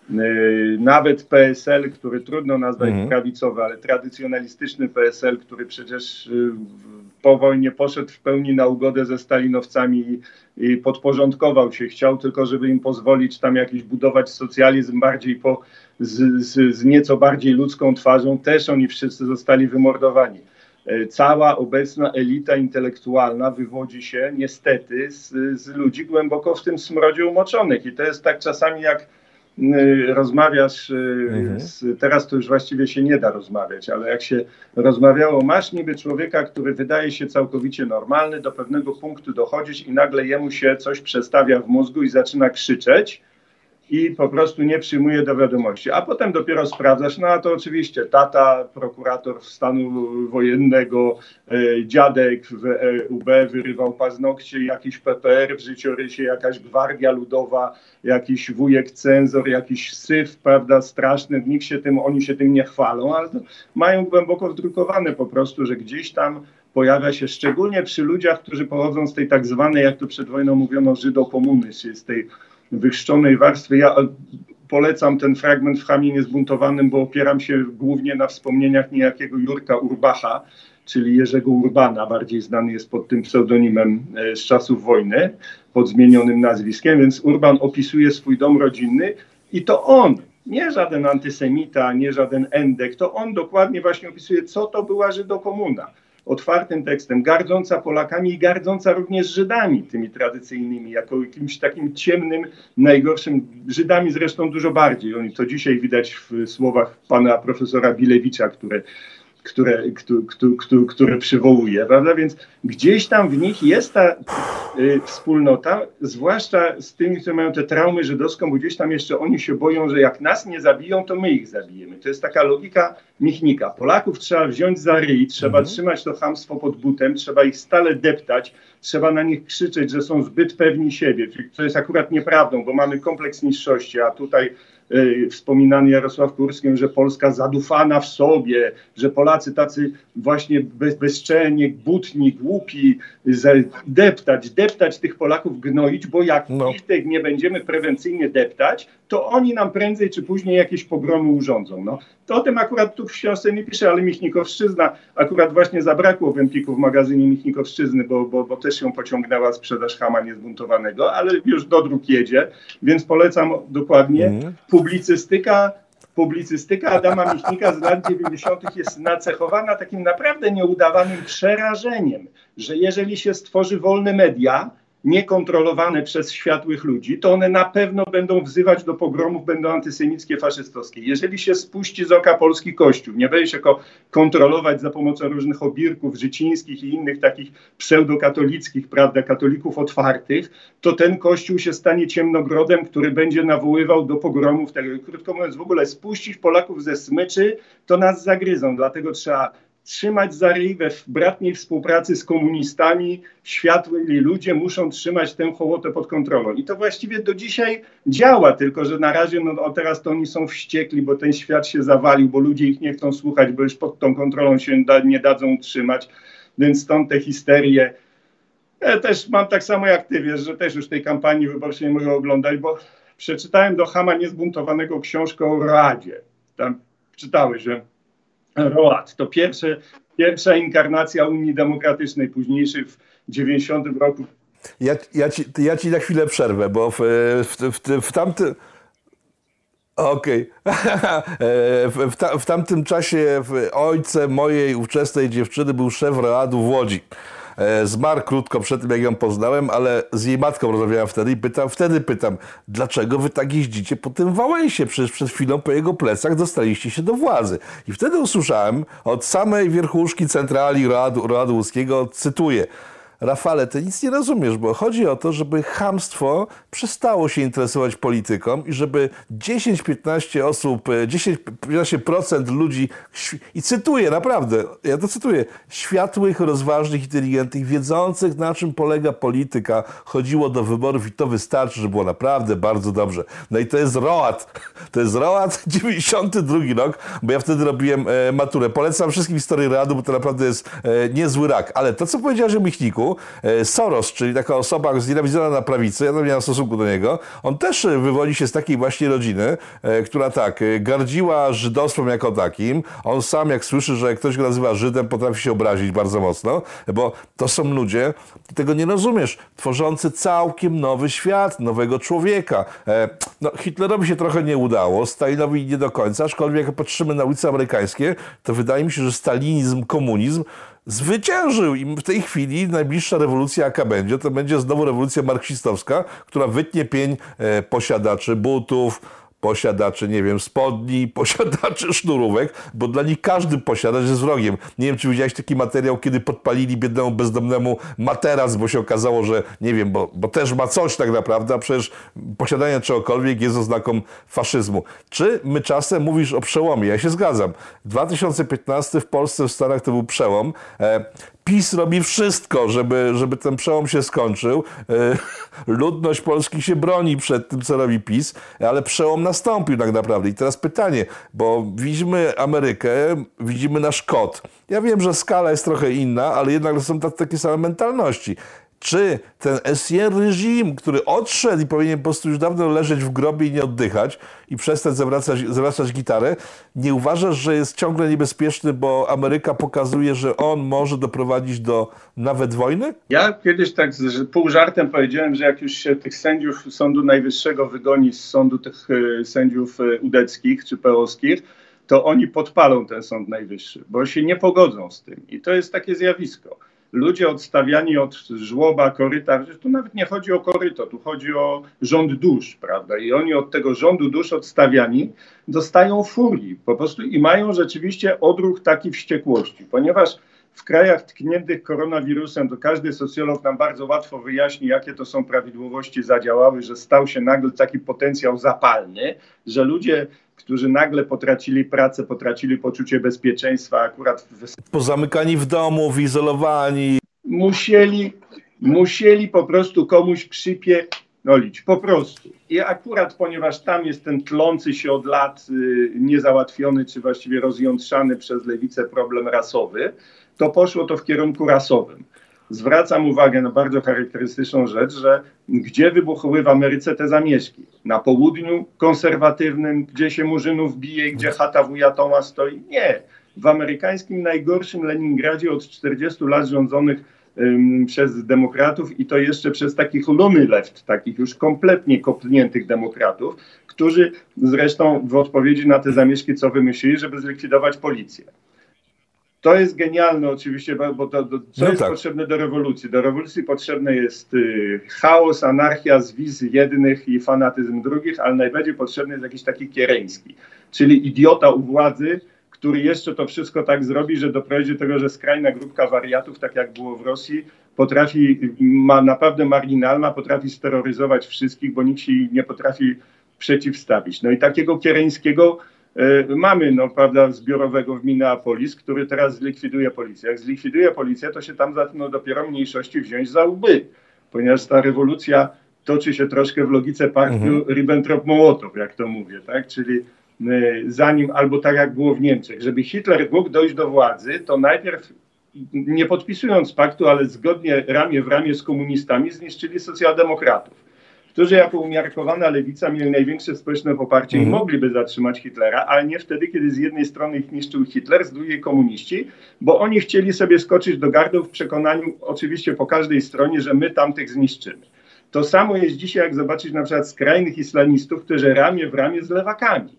Yy, nawet PSL, który trudno nazwać mhm. prawicowy, ale tradycjonalistyczny PSL, który przecież yy, po wojnie poszedł w pełni na ugodę ze stalinowcami i podporządkował się. Chciał tylko, żeby im pozwolić tam jakiś budować socjalizm bardziej po, z, z, z nieco bardziej ludzką twarzą. Też oni wszyscy zostali wymordowani. Yy, cała obecna elita intelektualna wywodzi się niestety z, z ludzi głęboko w tym smrodzie umoczonych. I to jest tak czasami jak rozmawiasz, y, mhm. z, teraz to już właściwie się nie da rozmawiać, ale jak się rozmawiało, masz niby człowieka, który wydaje się całkowicie normalny, do pewnego punktu dochodzisz i nagle jemu się coś przestawia w mózgu i zaczyna krzyczeć i po prostu nie przyjmuje do wiadomości. A potem dopiero sprawdzasz, no a to oczywiście tata, prokurator stanu wojennego, e, dziadek w e, UB wyrywał paznokcie, jakiś PPR w życiorysie, jakaś gwardia ludowa, jakiś wujek cenzor, jakiś syf, prawda, straszny, nikt się tym, oni się tym nie chwalą, ale mają głęboko wdrukowane po prostu, że gdzieś tam pojawia się szczególnie przy ludziach, którzy pochodzą z tej tak zwanej, jak to przed wojną mówiono, żydokomuny, czyli z tej wychrzczonej warstwy. Ja polecam ten fragment w Chamie Niezbuntowanym, bo opieram się głównie na wspomnieniach niejakiego Jurka Urbacha, czyli Jerzego Urbana, bardziej znany jest pod tym pseudonimem e, z czasów wojny, pod zmienionym nazwiskiem, więc Urban opisuje swój dom rodzinny i to on, nie żaden antysemita, nie żaden endek, to on dokładnie właśnie opisuje, co to była Żydokomuna otwartym tekstem, gardząca Polakami i gardząca również Żydami, tymi tradycyjnymi, jako jakimś takim ciemnym, najgorszym, Żydami zresztą dużo bardziej. Oni to dzisiaj widać w słowach pana profesora Bilewicza, które które, które, które przywołuje, prawda? Więc gdzieś tam w nich jest ta y, wspólnota, zwłaszcza z tymi, którzy mają tę traumę żydowską, bo gdzieś tam jeszcze oni się boją, że jak nas nie zabiją, to my ich zabijemy. To jest taka logika Michnika. Polaków trzeba wziąć za ryj, trzeba mhm. trzymać to hamstwo pod butem, trzeba ich stale deptać, trzeba na nich krzyczeć, że są zbyt pewni siebie, co jest akurat nieprawdą, bo mamy kompleks niższości, a tutaj wspominany Jarosław Kurskim, że Polska zadufana w sobie, że Polacy tacy właśnie bez, bezczelnie, butni, głupi, deptać, deptać tych Polaków, gnoić, bo jak no. ich tych nie będziemy prewencyjnie deptać, to oni nam prędzej czy później jakieś pogromy urządzą. No, to o tym akurat tu w książce nie pisze, ale Michnikowszczyzna akurat właśnie zabrakło w Empiku w magazynie Michnikowszczyzny, bo, bo, bo też ją pociągnęła sprzedaż Hama Niezbuntowanego, ale już do druk jedzie, więc polecam dokładnie. Mm. Publicystyka publicystyka Adama Michnika z lat 90. jest nacechowana takim naprawdę nieudawanym przerażeniem, że jeżeli się stworzy wolne media, niekontrolowane przez światłych ludzi, to one na pewno będą wzywać do pogromów, będą antysemickie, faszystowskie. Jeżeli się spuści z oka polski kościół, nie będzie się go kontrolować za pomocą różnych obirków życińskich i innych takich pseudokatolickich, prawda, katolików otwartych, to ten kościół się stanie ciemnogrodem, który będzie nawoływał do pogromów. Tak, krótko mówiąc, w ogóle spuścić Polaków ze smyczy, to nas zagryzą. Dlatego trzeba trzymać za ryj we bratniej współpracy z komunistami, światli ludzie muszą trzymać tę hołotę pod kontrolą. I to właściwie do dzisiaj działa, tylko że na razie, no teraz to oni są wściekli, bo ten świat się zawalił, bo ludzie ich nie chcą słuchać, bo już pod tą kontrolą się da, nie dadzą utrzymać, więc stąd te histerie. Ja też mam tak samo jak ty, wiesz, że też już tej kampanii wyborczej nie mogę oglądać, bo przeczytałem do Hama Niezbuntowanego książkę o Radzie. Tam czytałeś, że Roat to pierwsze, pierwsza inkarnacja Unii Demokratycznej, późniejszej w 90 roku. Ja, ja, ci, ja ci na chwilę przerwę, bo w, w, w, w tamtym... Okej. Okay. w, w, w tamtym czasie ojcem mojej ówczesnej dziewczyny był szef Roadu w Łodzi. E, zmarł krótko przed tym, jak ją poznałem, ale z jej matką rozmawiałem wtedy i pytam, wtedy pytam, dlaczego wy tak jeździcie po tym Wałęsie? Przecież przed chwilą po jego plecach dostaliście się do władzy. I wtedy usłyszałem od samej wierchuszki centrali Radu, Radu Łuskiego, cytuję, Rafale, ty nic nie rozumiesz, bo chodzi o to, żeby hamstwo przestało się interesować polityką i żeby 10-15 osób, 10-15% ludzi, i cytuję naprawdę, ja to cytuję, światłych, rozważnych, inteligentnych, wiedzących na czym polega polityka, chodziło do wyborów i to wystarczy, żeby było naprawdę bardzo dobrze. No i to jest ROAT. To jest ROAT 92 rok, bo ja wtedy robiłem e, maturę. Polecam wszystkim historię Radu, bo to naprawdę jest e, niezły rak. Ale to, co powiedziałeś o E, Soros, czyli taka osoba znienawidzona na prawicy, ja nie mam stosunku do niego, on też e, wywodzi się z takiej właśnie rodziny, e, która tak, gardziła żydostwem jako takim. On sam, jak słyszy, że ktoś go nazywa Żydem, potrafi się obrazić bardzo mocno, bo to są ludzie, tego nie rozumiesz, tworzący całkiem nowy świat, nowego człowieka. No, Hitlerowi się trochę nie udało, Stalinowi nie do końca, aczkolwiek jak patrzymy na ulice amerykańskie, to wydaje mi się, że stalinizm, komunizm zwyciężył. I w tej chwili najbliższa rewolucja jaka będzie, to będzie znowu rewolucja marksistowska, która wytnie pień e, posiadaczy butów, posiadaczy, nie wiem, spodni, posiadaczy sznurówek, bo dla nich każdy posiadacz jest wrogiem. Nie wiem, czy widziałeś taki materiał, kiedy podpalili biednemu bezdomnemu materac, bo się okazało, że nie wiem, bo, bo też ma coś tak naprawdę, a przecież posiadanie czegokolwiek jest oznaką faszyzmu. Czy my czasem mówisz o przełomie? Ja się zgadzam. 2015 w Polsce, w Stanach to był przełom. PiS robi wszystko, żeby, żeby ten przełom się skończył. E, ludność Polski się broni przed tym, co robi PiS, ale przełom nastąpił tak naprawdę. I teraz pytanie, bo widzimy Amerykę, widzimy nasz kod. Ja wiem, że skala jest trochę inna, ale jednak są takie same mentalności czy ten SR reżim, który odszedł i powinien po prostu już dawno leżeć w grobie i nie oddychać i przestać zawracać, zawracać gitarę, nie uważasz, że jest ciągle niebezpieczny, bo Ameryka pokazuje, że on może doprowadzić do nawet wojny? Ja kiedyś tak z pół żartem powiedziałem, że jak już się tych sędziów Sądu Najwyższego wygoni z sądu tych e, sędziów e, udeckich czy peowskich, to oni podpalą ten Sąd Najwyższy, bo się nie pogodzą z tym. I to jest takie zjawisko ludzie odstawiani od żłoba, koryta, tu nawet nie chodzi o koryto, tu chodzi o rząd dusz, prawda? I oni od tego rządu dusz odstawiani dostają furii po prostu i mają rzeczywiście odruch taki wściekłości, ponieważ w krajach tkniętych koronawirusem, to każdy socjolog nam bardzo łatwo wyjaśni, jakie to są prawidłowości zadziałały, że stał się nagle taki potencjał zapalny, że ludzie którzy nagle potracili pracę, potracili poczucie bezpieczeństwa, akurat w... pozamykani w domu, wyizolowani. Musieli, musieli po prostu komuś przypierdolić, po prostu. I akurat, ponieważ tam jest ten tlący się od lat y, niezałatwiony, czy właściwie rozjątrzany przez lewicę problem rasowy, to poszło to w kierunku rasowym zwracam uwagę na bardzo charakterystyczną rzecz, że gdzie wybuchły w Ameryce te zamieszki? Na południu konserwatywnym, gdzie się murzynów bije, gdzie chata wuja Toma stoi? Nie. W amerykańskim najgorszym Leningradzie od 40 lat rządzonych przez demokratów i to jeszcze przez takich luny left, takich już kompletnie kopniętych demokratów, którzy zresztą w odpowiedzi na te zamieszki co wymyślili, żeby zlikwidować policję. To jest genialne oczywiście, bo to, to co no jest tak. potrzebne do rewolucji? Do rewolucji potrzebny jest y, chaos, anarchia, zwiz jednych i fanatyzm drugich, ale najbardziej potrzebny jest jakiś taki kiereński, czyli idiota u władzy, który jeszcze to wszystko tak zrobi, że doprowadzi do tego, że skrajna grupka wariatów, tak jak było w Rosji, potrafi, ma naprawdę marginalna, potrafi steroryzować wszystkich, bo nikt się nie potrafi przeciwstawić. No i takiego kiereńskiego mamy, no prawda, zbiorowego w Minneapolis, który teraz zlikwiduje policję. Jak zlikwiduje policję, to się tam zaczną dopiero mniejszości wziąć za łby, ponieważ ta rewolucja toczy się troszkę w logice paktu mhm. Ribbentrop-Mołotow, jak to mówię, tak? Czyli e, zanim, albo tak jak było w Niemczech, żeby Hitler mógł dojść do władzy, to najpierw nie podpisując paktu, ale zgodnie ramię w ramię z komunistami zniszczyli socjaldemokratów którzy jako umiarkowana lewica mieli największe społeczne poparcie mm. i mhm. mogliby zatrzymać Hitlera, ale nie wtedy, kiedy z jednej strony ich niszczył Hitler, z drugiej komuniści, bo oni chcieli sobie skoczyć do gardeł w przekonaniu, oczywiście po każdej stronie, że my tamtych zniszczymy. To samo jest dzisiaj, jak zobaczyć na przykład skrajnych islamistów, którzy ramię w ramię z lewakami.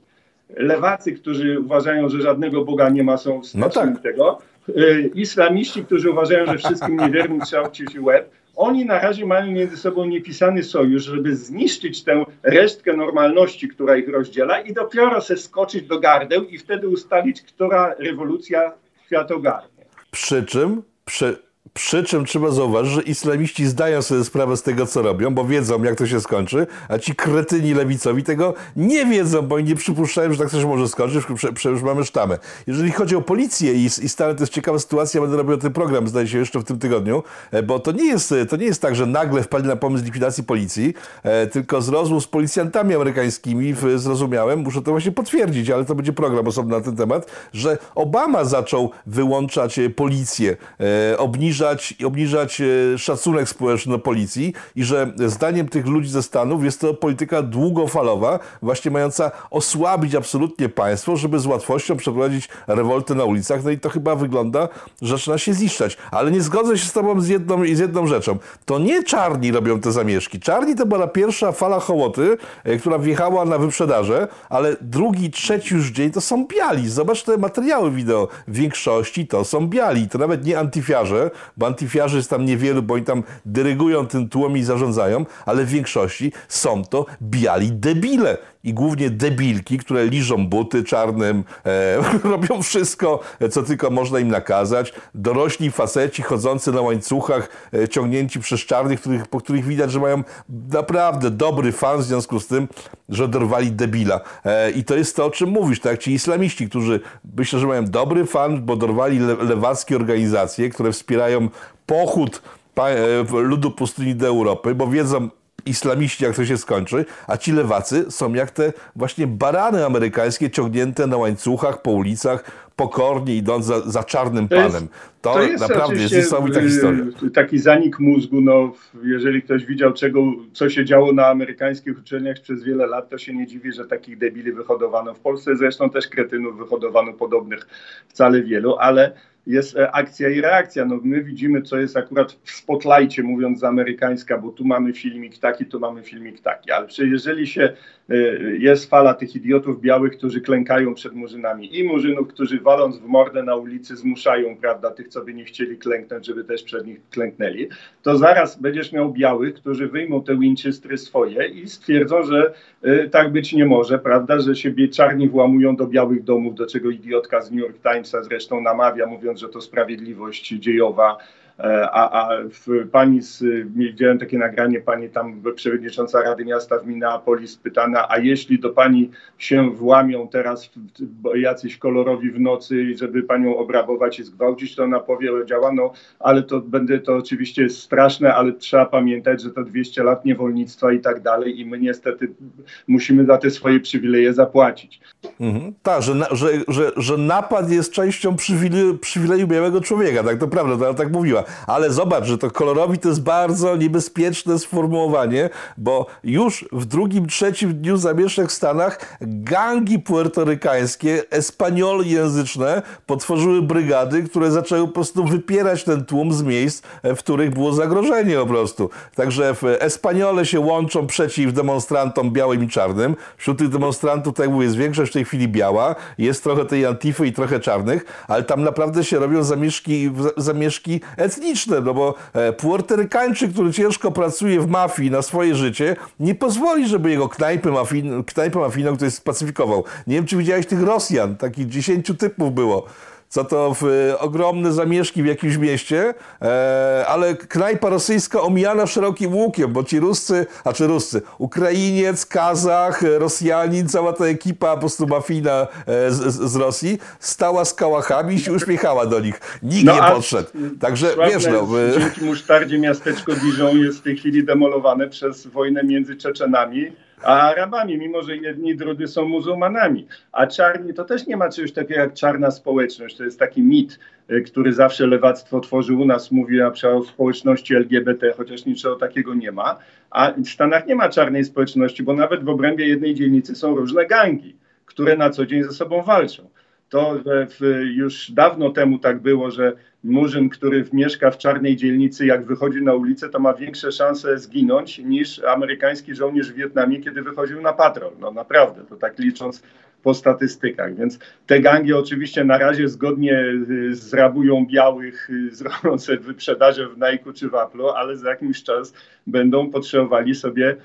Lewacy, którzy uważają, że żadnego Boga nie ma, są wsteczni no tak. tego. Y, islamiści, którzy uważają, że wszystkim niewiernym trzeba uciąć łeb. Oni na razie mają między sobą niepisany sojusz, żeby zniszczyć tę resztkę normalności, która ich rozdziela i dopiero se skoczyć do gardeł i wtedy ustalić, która rewolucja świat ogarnie. Przy czym przy, przy czym trzeba zauważyć, że islamiści zdają sobie sprawę z tego, co robią, bo wiedzą, jak to się skończy, a ci kretyni lewicowi tego nie wiedzą, bo nie przypuszczają, że tak coś może skończyć, przecież mamy sztamę. Jeżeli chodzi o policję i, i to jest ciekawa sytuacja, będę robił ten program, zdaje się, jeszcze w tym tygodniu, e, bo to nie jest, to nie jest tak, że nagle wpadli na pomysł likwidacji policji, e, tylko z rozmów z policjantami amerykańskimi zrozumiałem, muszę to właśnie potwierdzić, ale to będzie program osobny na ten temat, że Obama zaczął wyłączać e, policję, obniżać obniżać, obniżać e, szacunek społeczny do policji i że zdaniem tych ludzi ze Stanów jest to polityka długofalowa, właśnie mająca osłabić absolutnie państwo, żeby z łatwością przeprowadzić rewoltę na ulicach. No i to chyba wygląda, że zaczyna się ziszczać. Ale nie zgodzę się z tobą z jedną, z jedną rzeczą. To nie czarni robią te zamieszki. Czarni to była pierwsza fala hołoty, e, która wjechała na wyprzedaże, ale drugi, trzeci już dzień to są biali. Zobacz te materiały wideo. W większości to są biali. To nawet nie antyfiarze, bo antyfiarzy jest tam niewielu, bo oni tam dyrygują tym tłum i zarządzają, ale w większości są to biali debile i głównie debilki, które liżą buty czarnym, e, robią wszystko, co tylko można im nakazać. Dorośli faceci chodzący na łańcuchach, e, ciągnięci przez czarnych, których, po których widać, że mają naprawdę dobry fan w związku z tym, że dorwali debila. E, I to jest to, o czym mówisz, tak? Ci islamiści, którzy myślę, że mają dobry fan, bo dorwali le lewackie organizacje, które wspierają pochód e, ludu pustyni do Europy, bo wiedzą, islamiści, jak to się skończy, a ci lewacy są jak te właśnie barany amerykańskie ciągnięte na łańcuchach po ulicach, pokornie idąc za, za czarnym to panem. To, to jest naprawdę jest niesamowita historia. Taki zanik mózgu, no, jeżeli ktoś widział, czego, co się działo na amerykańskich uczelniach przez wiele lat, to się nie dziwi, że takich debili wyhodowano. W Polsce zresztą też kretynów wyhodowano podobnych wcale wielu, ale jest e, akcja i reakcja. No, my widzimy, co jest akurat w spotlightie, mówiąc z amerykańska, bo tu mamy filmik taki, tu mamy filmik taki, ale jeżeli się jest fala tych idiotów białych, którzy klękają przed murzynami. I murzynów, którzy waląc w mordę na ulicy zmuszają, prawda, tych, co by nie chcieli klęknąć, żeby też przed nich klęknęli, to zaraz będziesz miał białych, którzy wyjmą te winchestry swoje i stwierdzą, że y, tak być nie może, prawda, że się czarni włamują do białych domów, do czego idiotka z New York Timesa zresztą namawia, mówiąc, że to sprawiedliwość dziejowa a, a w, pani z, widziałem takie nagranie, pani tam przewodnicząca Rady Miasta w Minneapolis pytana, a jeśli do pani się włamią teraz jacyś kolorowi w nocy, żeby panią obrabować i zgwałcić, to ona powiedziała, no ale to będzie to oczywiście straszne, ale trzeba pamiętać, że to 200 lat niewolnictwa i tak dalej i my niestety musimy za te swoje przywileje zapłacić. Mhm. Tak, że, że, że, że napad jest częścią przywileju, przywileju białego człowieka, tak to prawda, to tak mówiła ale zobacz, że to kolorowi to jest bardzo niebezpieczne sformułowanie, bo już w drugim, trzecim dniu zamieszek w Stanach gangi puertorykańskie, języczne potworzyły brygady, które zaczęły po prostu wypierać ten tłum z miejsc, w których było zagrożenie po prostu. Także Espanole się łączą przeciw demonstrantom białym i czarnym. Wśród tych demonstrantów, tak jak mówię, jest większość w tej chwili biała, jest trochę tej antify i trochę czarnych, ale tam naprawdę się robią zamieszki, zamieszki etniczne etniczne, no bo e, Puertorykańczyk, który ciężko pracuje w mafii na swoje życie, nie pozwoli, żeby jego knajpę, mafin, knajpę mafiną ktoś spacyfikował. Nie wiem, czy widziałeś tych Rosjan, takich dziesięciu typów było co to w, ogromne zamieszki w jakimś mieście, e, ale knajpa rosyjska omijana szerokim łukiem, bo ci Ruscy, a czy Ruscy, Ukrainiec, Kazach, Rosjanin, cała ta ekipa po prostu mafijna e, z, z, Rosji stała z kałachami i się uśmiechała do nich. Nikt no, nie podszedł. Także wiesz, no... Dzięki musztardzie miasteczko Dijon jest w tej chwili demolowane przez wojnę między Czeczenami a Arabami, mimo że jedni drudzy są muzułmanami. A czarni to też nie ma czegoś takiego jak czarna społeczność. To jest taki mit, y, który zawsze lewactwo tworzył u nas, mówi na przykład o społeczności LGBT, chociaż niczego takiego nie ma. A w Stanach nie ma czarnej społeczności, bo nawet w obrębie jednej dzielnicy są różne gangi, które na co dzień ze sobą walczą to w, już dawno temu tak było, że murzyn, który mieszka w czarnej dzielnicy, jak wychodzi na ulicę, to ma większe szanse zginąć niż amerykański żołnierz w Wietnamie, kiedy wychodził na patrol. No naprawdę, to tak licząc po statystykach. Więc te gangi oczywiście na razie zgodnie y, zrabują białych, y, zrobią sobie wyprzedaże w Nike czy w Apple, ale za jakiś czas będą potrzebowali sobie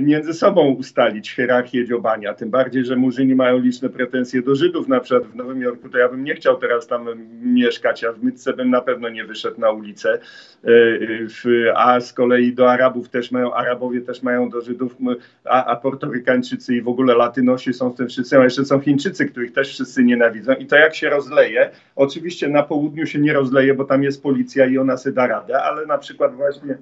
między sobą ustalić hierarchię dziobania. Tym bardziej, że Murzyni mają liczne pretensje do Żydów. Na przykład w Nowym Jorku to ja bym nie chciał teraz tam mieszkać, a w Mytce bym na pewno nie wyszedł na ulicę. E, a z kolei do Arabów też mają, Arabowie też mają do Żydów, a, a Portorykańczycy i w ogóle Latynosi są w tym wszyscy, a jeszcze są Chińczycy, których też wszyscy nienawidzą. I to jak się rozleje, oczywiście na południu się nie rozleje, bo tam jest policja i ona sobie da radę, ale na przykład właśnie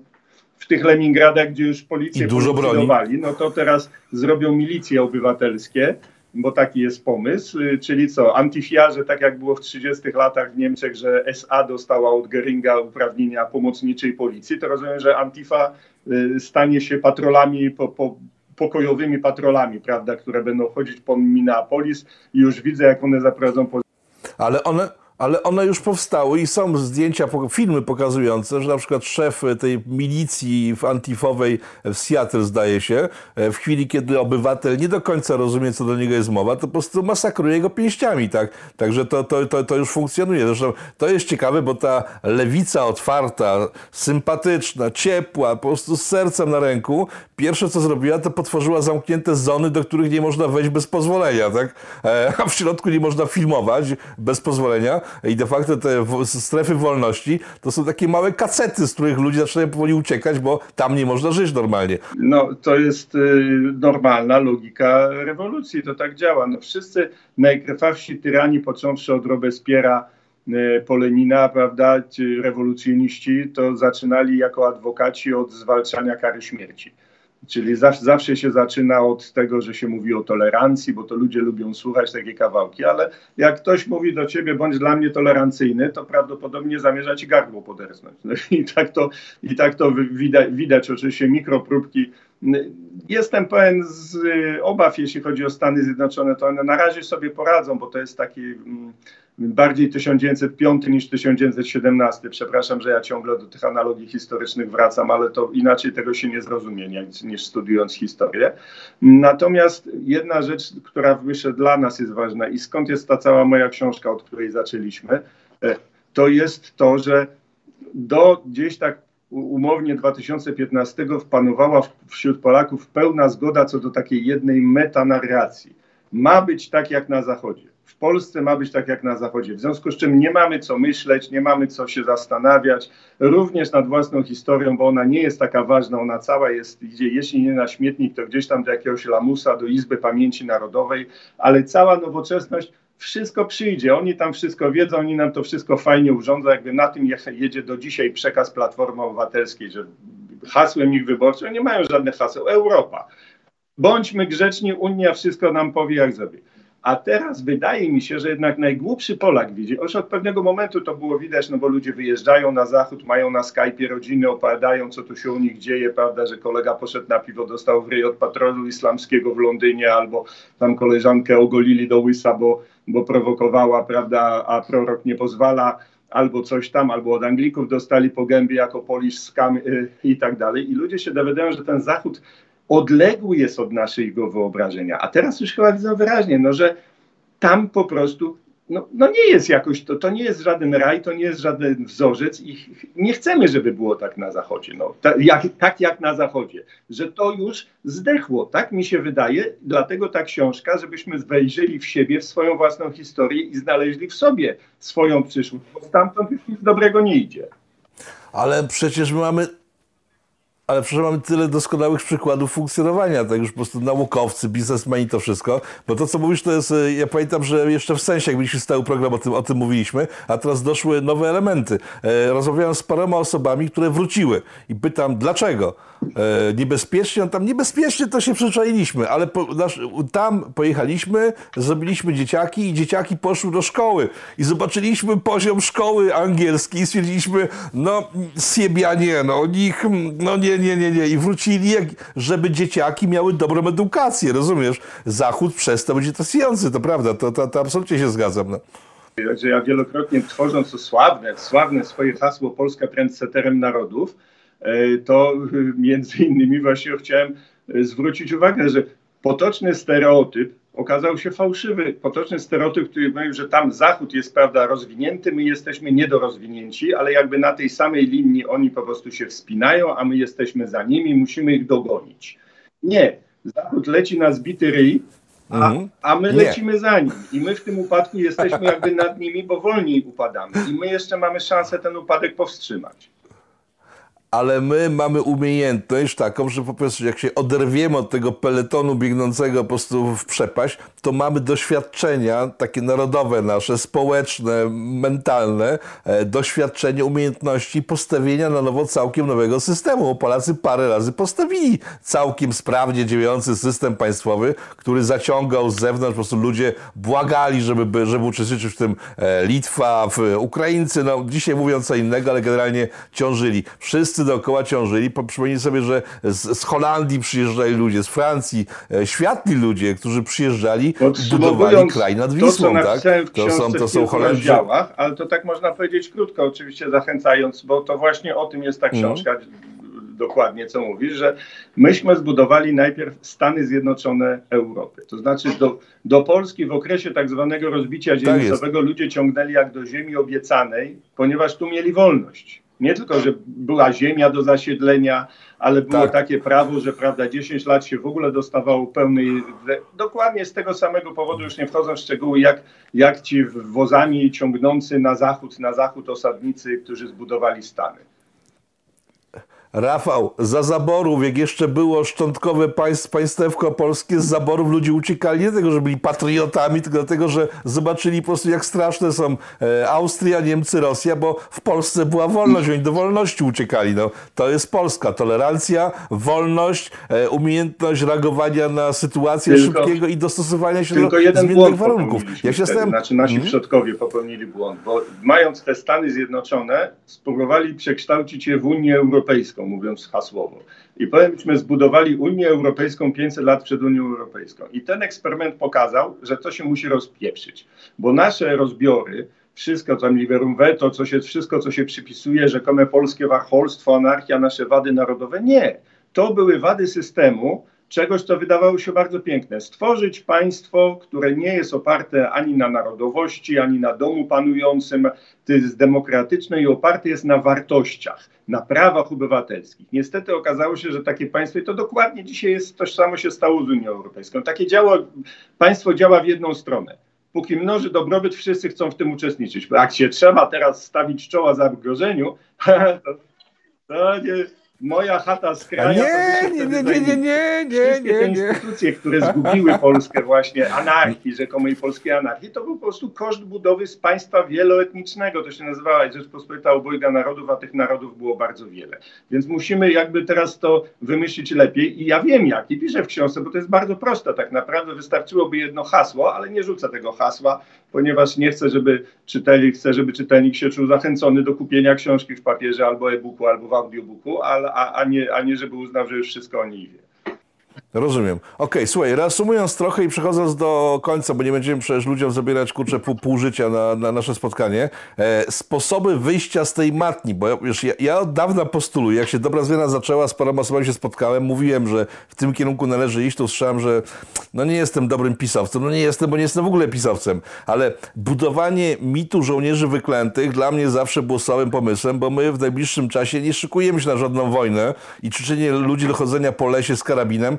w tych Leningradach, gdzie już policję policjowali, no to teraz zrobią milicje obywatelskie, bo taki jest pomysł, y, czyli co, antyfiarze, tak jak było w 30 latach w Niemczech, że SA dostała od Geringa uprawnienia pomocniczej policji, to rozumiem, że Antifa y, stanie się patrolami po, po pokojowymi patrolami, prawda, które będą chodzić po Minneapolis. I już widzę, jak one zaprowadzą po... Ale one ale one już powstały i są zdjęcia, filmy pokazujące, że na przykład szef tej milicji antifowej w Seattle, zdaje się, e, w chwili, kiedy obywatel nie do końca rozumie, co do niego jest mowa, to po prostu masakruje go pięściami, tak? Także to, to, to, to już funkcjonuje. Zresztą to jest ciekawe, bo ta lewica otwarta, sympatyczna, ciepła, po prostu z sercem na ręku, pierwsze co zrobiła, to potworzyła zamknięte zony, do których nie można wejść bez pozwolenia, tak? E, a w środku nie można filmować bez pozwolenia i de facto te strefy wolności to są takie małe kacety, z których ludzie zaczynają powoli uciekać, bo tam nie można żyć normalnie. No to jest y, normalna logika rewolucji, to tak działa. No, wszyscy najkrwawsi tyrani, począwszy od Robespiera, y, po Lenina, prawda, ci rewolucjoniści, to zaczynali jako adwokaci od zwalczania kary śmierci. Czyli zawsze, się zaczyna od tego, że się mówi o tolerancji, bo to ludzie lubią słuchać takie kawałki, ale jak ktoś mówi do ciebie, bądź dla mnie tolerancyjny, to prawdopodobnie zamierza ci gardło poderznąć. No i tak to, i tak to widać, widać oczywiście mikropróbki. Jestem pełen z obaw, jeśli chodzi o Stany Zjednoczone, to one na razie sobie poradzą, bo to jest taki mm, bardziej 1905 niż 1917. Przepraszam, że ja ciągle do tych analogii historycznych wracam, ale to inaczej tego się nie zrozumie niż, niż studiując historię. Natomiast jedna rzecz, która myślę dla nas jest ważna i skąd jest ta cała moja książka, od której zaczęliśmy, e, to jest to, że do gdzieś tak umownie 2015 wpanowała wśród Polaków pełna zgoda co do takiej jednej metanarracji. Ma być tak jak na Zachodzie w Polsce ma być tak jak na Zachodzie. W związku z czym nie mamy co myśleć, nie mamy co się zastanawiać, również nad własną historią, bo ona nie jest taka ważna, ona cała jest, idzie, jeśli nie na śmietnik, to gdzieś tam do jakiegoś lamusa, do Izby Pamięci Narodowej, ale cała nowoczesność wszystko przyjdzie, oni tam wszystko wiedzą, oni nam to wszystko fajnie urządzą, jakby na tym jedzie do dzisiaj przekaz Platformy Obywatelskiej, że hasłem ich wyborczym nie mają żadnych haseł, Europa. Bądźmy grzeczni, Unia wszystko nam powie, jak zrobi. A teraz wydaje mi się, że jednak najgłupszy Polak widzi, już od pewnego momentu to było widać, no bo ludzie wyjeżdżają na zachód, mają na Skype'ie rodziny, opowiadają, co tu się u nich dzieje, prawda, że kolega poszedł na piwo, dostał w ryj od patrolu islamskiego w Londynie, albo tam koleżankę ogolili do łysa, bo, bo prowokowała, prawda, a prorok nie pozwala albo coś tam, albo od Anglików dostali po gębie jako polish scam y, i tak dalej. I ludzie się dowiadają, że ten Zachód odległy jest od naszego wyobrażenia. A teraz już chyba widzą wyraźnie, no, że tam po prostu no, no nie jest jakoś, to, to nie jest żaden raj, to nie jest żaden wzorzec i nie chcemy, żeby było tak na Zachodzie, no, tak, jak, tak jak na Zachodzie, że to już zdechło, tak mi się wydaje, dlatego ta książka, żebyśmy wejrzeli w siebie, w swoją własną historię i znaleźli w sobie swoją przyszłość, bo stamtąd już nic dobrego nie idzie. Ale przecież my mamy ale przecież mamy tyle doskonałych przykładów funkcjonowania, tak już po prostu naukowcy, biznesmeni, to wszystko. Bo to, co mówisz, to jest, e, ja pamiętam, że jeszcze w sensie, jak mieliśmy stały program, o tym, o tym mówiliśmy, a teraz doszły nowe elementy. E, rozmawiałem z paroma osobami, które wróciły i pytam, dlaczego? E, niebezpiecznie, no tam niebezpiecznie to się przyczailiśmy, ale po, nasz, tam pojechaliśmy, zrobiliśmy dzieciaki i dzieciaki poszły do szkoły i zobaczyliśmy poziom szkoły angielskiej i stwierdziliśmy, no siebianie, no nich, no nie, nie, nie, nie i wrócili, jak, żeby dzieciaki miały dobrą edukację, rozumiesz? Zachód przez to będzie trasujący, to prawda, to, to, to absolutnie się zgadzam. No. Ja wielokrotnie tworząc to sławne, sławne swoje hasło Polska trendseterem narodów, E, to między innymi właśnie chciałem e, zwrócić uwagę, że potoczny stereotyp okazał się fałszywy. Potoczny stereotyp, który mówił, że tam Zachód jest prawda rozwinięty, my jesteśmy niedorozwinięci, ale jakby na tej samej linii oni po prostu się wspinają, a my jesteśmy za nimi, musimy ich dogonić. Nie. Zachód leci na zbity ryj, a, mhm. a my lecimy za nim. I my w tym upadku jesteśmy jakby nad nimi, bo wolniej upadamy. I my jeszcze mamy szansę ten upadek powstrzymać ale my mamy umiejętność taką, że po prostu jak się oderwiemy od tego peletonu biegnącego po prostu w przepaść, to mamy doświadczenia takie narodowe nasze, społeczne, mentalne, e, doświadczenie, umiejętności postawienia na nowo całkiem nowego systemu. Polacy parę razy postawili całkiem sprawnie działający system państwowy, który zaciągał z zewnątrz, po prostu ludzie błagali, żeby, żeby uczestniczyć w tym e, Litwa, Ukraińcy, no dzisiaj mówią co innego, ale generalnie ciążyli. Wszyscy dookoła ciążyli. Przypomnij sobie, że z, z, Holandii przyjeżdżali ludzie, z Francji, e, światli ludzie, którzy przyjeżdżali, budowali kraj nad Wisłą. To, tak? to są, to są Holendrzy. ale to tak można powiedzieć krótko, oczywiście zachęcając, bo to właśnie o tym jest ta mhm. książka. Mm dokładnie, co mówisz, że myśmy zbudowali najpierw Stany Zjednoczone Europy. To znaczy do, do Polski w okresie tak zwanego rozbicia dzielnicowego tak ludzie ciągnęli jak do ziemi obiecanej, ponieważ tu mieli wolność. Nie tylko, że była ziemia do zasiedlenia, ale było tak. takie prawo, że prawda, 10 lat się w ogóle dostawało pełnej. Dokładnie z tego samego powodu, już nie wchodzą w szczegóły, jak, jak ci wozami ciągnący na zachód, na zachód osadnicy, którzy zbudowali Stany. Rafał, za zaborów, jak jeszcze było szczątkowe państw, państewko polskie, z zaborów ludzie uciekali nie dlatego, że byli patriotami, tylko dlatego, że zobaczyli po prostu, jak straszne są e, Austria, Niemcy, Rosja, bo w Polsce była wolność, oni do wolności uciekali. No, to jest Polska. Tolerancja, wolność, e, umiejętność reagowania na sytuację tylko, szybkiego i dostosowania się do zmiennych warunków. Ja się stałem... Znaczy nasi hmm? przodkowie popełnili błąd, bo mając te Stany Zjednoczone, spróbowali przekształcić je w Unię Europejską mówiąc hasłowo. I powiem, myśmy zbudowali Unię Europejską 500 lat przed Unią Europejską. I ten eksperyment pokazał, że to się musi rozpieprzyć, bo nasze rozbiory, wszystko tam liberum veto, co się, wszystko co się przypisuje, rzekome polskie wacholstwo, anarchia, nasze wady narodowe, nie. To były wady systemu, czegoś, co wydawało się bardzo piękne. Stworzyć państwo, które nie jest oparte ani na narodowości, ani na domu panującym, to jest demokratyczne i oparte jest na wartościach, na prawach obywatelskich. Niestety okazało się, że takie państwo, i to dokładnie dzisiaj jest, tożsamo się stało z Unią Europejską. Takie państwo działa w jedną stronę póki mnoży dobrobyt, wszyscy chcą w tym uczestniczyć. Bo jak się trzeba teraz stawić czoła zagrożeniu, to, to nie, moja chata z kraju. Nie, nie, nie, nie, nie, nie, nie, nie, te instytucje, które zgubiły Polskę właśnie anarchii, rzekomej polskiej anarchii, to był po prostu koszt budowy z państwa wieloetnicznego. To się nazywała Rzeczpospolita Obojga Narodów, a tych narodów było bardzo wiele. Więc musimy jakby teraz to wymyślić lepiej i ja wiem jak i piszę w książce, bo to jest bardzo proste tak naprawdę. Wystarczyłoby jedno hasło, ale nie rzucę tego hasła, ponieważ nie chcę, żeby czytelnik, chcę, żeby czytelnik się czuł zachęcony do kupienia książki w papierze albo e-booku, albo w audiobooku, ale a, a, nie, a nie żeby uznał, że już wszystko o niej wie. Rozumiem. Okej, słuchaj, reasumując trochę i przechodząc do końca, bo nie będziemy przecież ludziom zabierać kurczę pół, pół życia na, na nasze spotkanie. E, sposoby wyjścia z tej matni, bo ja, ja, ja od dawna postuluję, jak się dobra zmiana zaczęła, z paroma osobami się spotkałem, mówiłem, że w tym kierunku należy iść, to usłyszałem, że no nie jestem dobrym pisowcem, no nie jestem, bo nie jestem w ogóle pisowcem, ale budowanie mitu żołnierzy wyklętych dla mnie zawsze było słabym pomysłem, bo my w najbliższym czasie nie szykujemy się na żadną wojnę i ćwiczenie ludzi do chodzenia po lesie z karabinem,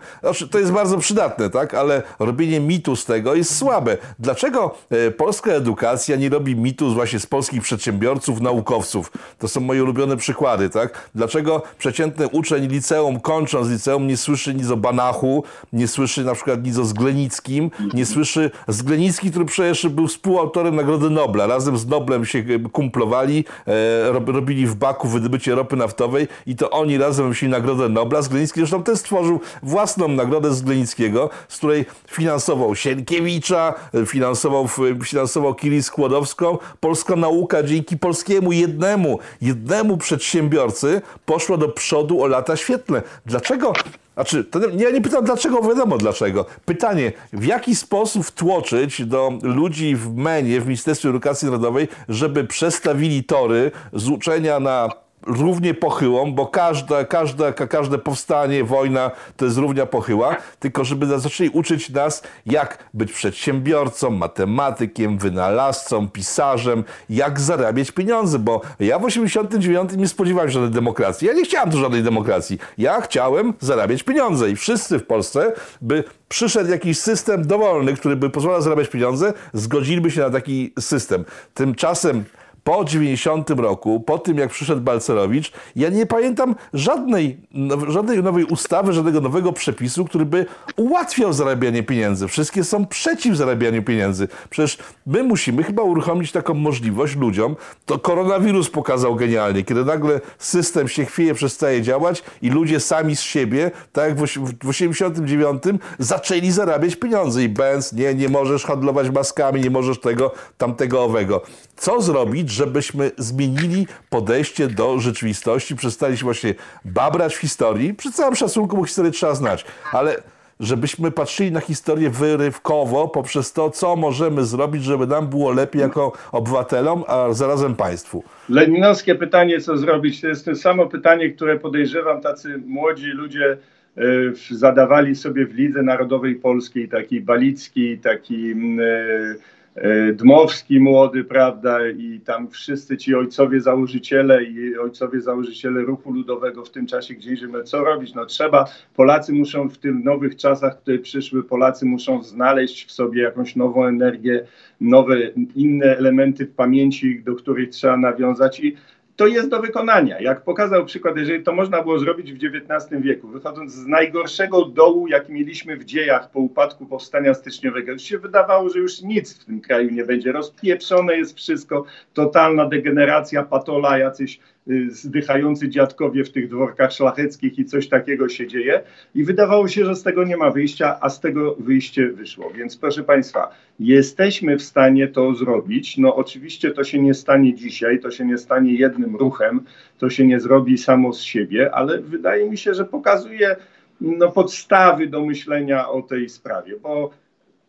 to jest bardzo przydatne, tak? Ale robienie mitu z tego jest słabe. Dlaczego e, polska edukacja nie robi mitu właśnie z polskich przedsiębiorców, naukowców? To są moje ulubione przykłady, tak? Dlaczego przeciętny uczeń liceum, kończąc liceum, nie słyszy nic o Banachu, nie słyszy na przykład nic o Zglenickim, nie słyszy Zglenicki, który przecież był współautorem Nagrody Nobla. Razem z Noblem się e, kumplowali, e, robili w Baku wydobycie ropy naftowej i to oni razem wymyślili Nagrodę Nobla. Zglenicki zresztą też stworzył własną nagrodę z Glenickiego, z której finansował Sienkiewicza, finansował, finansował Kiri Skłodowską. Polska nauka dzięki polskiemu jednemu, jednemu przedsiębiorcy poszła do przodu o lata świetlne. Dlaczego? Znaczy, ja nie pytam dlaczego, wiadomo dlaczego. Pytanie, w jaki sposób wtłoczyć do ludzi w MENie, w Ministerstwie Edukacji Narodowej, żeby przestawili tory z uczenia na równie pochyłą, bo każda, każda, każde powstanie, wojna to jest równia pochyła, tylko żeby zaczęli uczyć nas, jak być przedsiębiorcą, matematykiem, wynalazcą, pisarzem, jak zarabiać pieniądze, bo ja w 89 nie spodziewałem się żadnej demokracji. Ja nie chciałem tu żadnej demokracji. Ja chciałem zarabiać pieniądze i wszyscy w Polsce by przyszedł jakiś system dowolny, który by pozwalał zarabiać pieniądze, zgodziliby się na taki system. Tymczasem po 90 roku, po tym jak przyszedł Balcerowicz, ja nie pamiętam żadnej, żadnej nowej ustawy, żadnego nowego przepisu, który by ułatwiał zarabianie pieniędzy. Wszystkie są przeciw zarabianiu pieniędzy. Przecież my musimy chyba uruchomić taką możliwość ludziom. To koronawirus pokazał genialnie, kiedy nagle system się chwieje, przestaje działać i ludzie sami z siebie, tak jak w 89 zaczęli zarabiać pieniądze i Benz, nie, nie możesz handlować maskami, nie możesz tego, tamtego, owego. Co zrobić, żebyśmy zmienili podejście do rzeczywistości, przestali się właśnie babrać w historii. Przy całym szacunku, bo historię trzeba znać, ale żebyśmy patrzyli na historię wyrywkowo poprzez to, co możemy zrobić, żeby nam było lepiej jako obywatelom, a zarazem państwu. Leninowskie pytanie, co zrobić, to jest to samo pytanie, które podejrzewam tacy młodzi ludzie e, zadawali sobie w Lidze Narodowej Polskiej, taki Balicki, taki mm, e, Dmowski młody, prawda, i tam wszyscy ci ojcowie założyciele i ojcowie założyciele ruchu ludowego w tym czasie, gdzie żyjemy, co robić? No trzeba, Polacy muszą w tych nowych czasach, które przyszły, Polacy muszą znaleźć w sobie jakąś nową energię, nowe, inne elementy w pamięci, do których trzeba nawiązać i to jest do wykonania. Jak pokazał przykład, jeżeli to można było zrobić w XIX wieku, wychodząc z najgorszego dołu, jaki mieliśmy w dziejach po upadku powstania styczniowego, już się wydawało, że już nic w tym kraju nie będzie. Rozpieprzone jest wszystko, totalna degeneracja, patola, jacyś zdychający dziadkowie w tych dworkach szlacheckich i coś takiego się dzieje. I wydawało się, że z tego nie ma wyjścia, a z tego wyjście wyszło. Więc proszę Państwa, jesteśmy w stanie to zrobić. No oczywiście to się nie stanie dzisiaj, to się nie stanie jednym ruchem, to się nie zrobi samo z siebie, ale wydaje mi się, że pokazuje no, podstawy do myślenia o tej sprawie, bo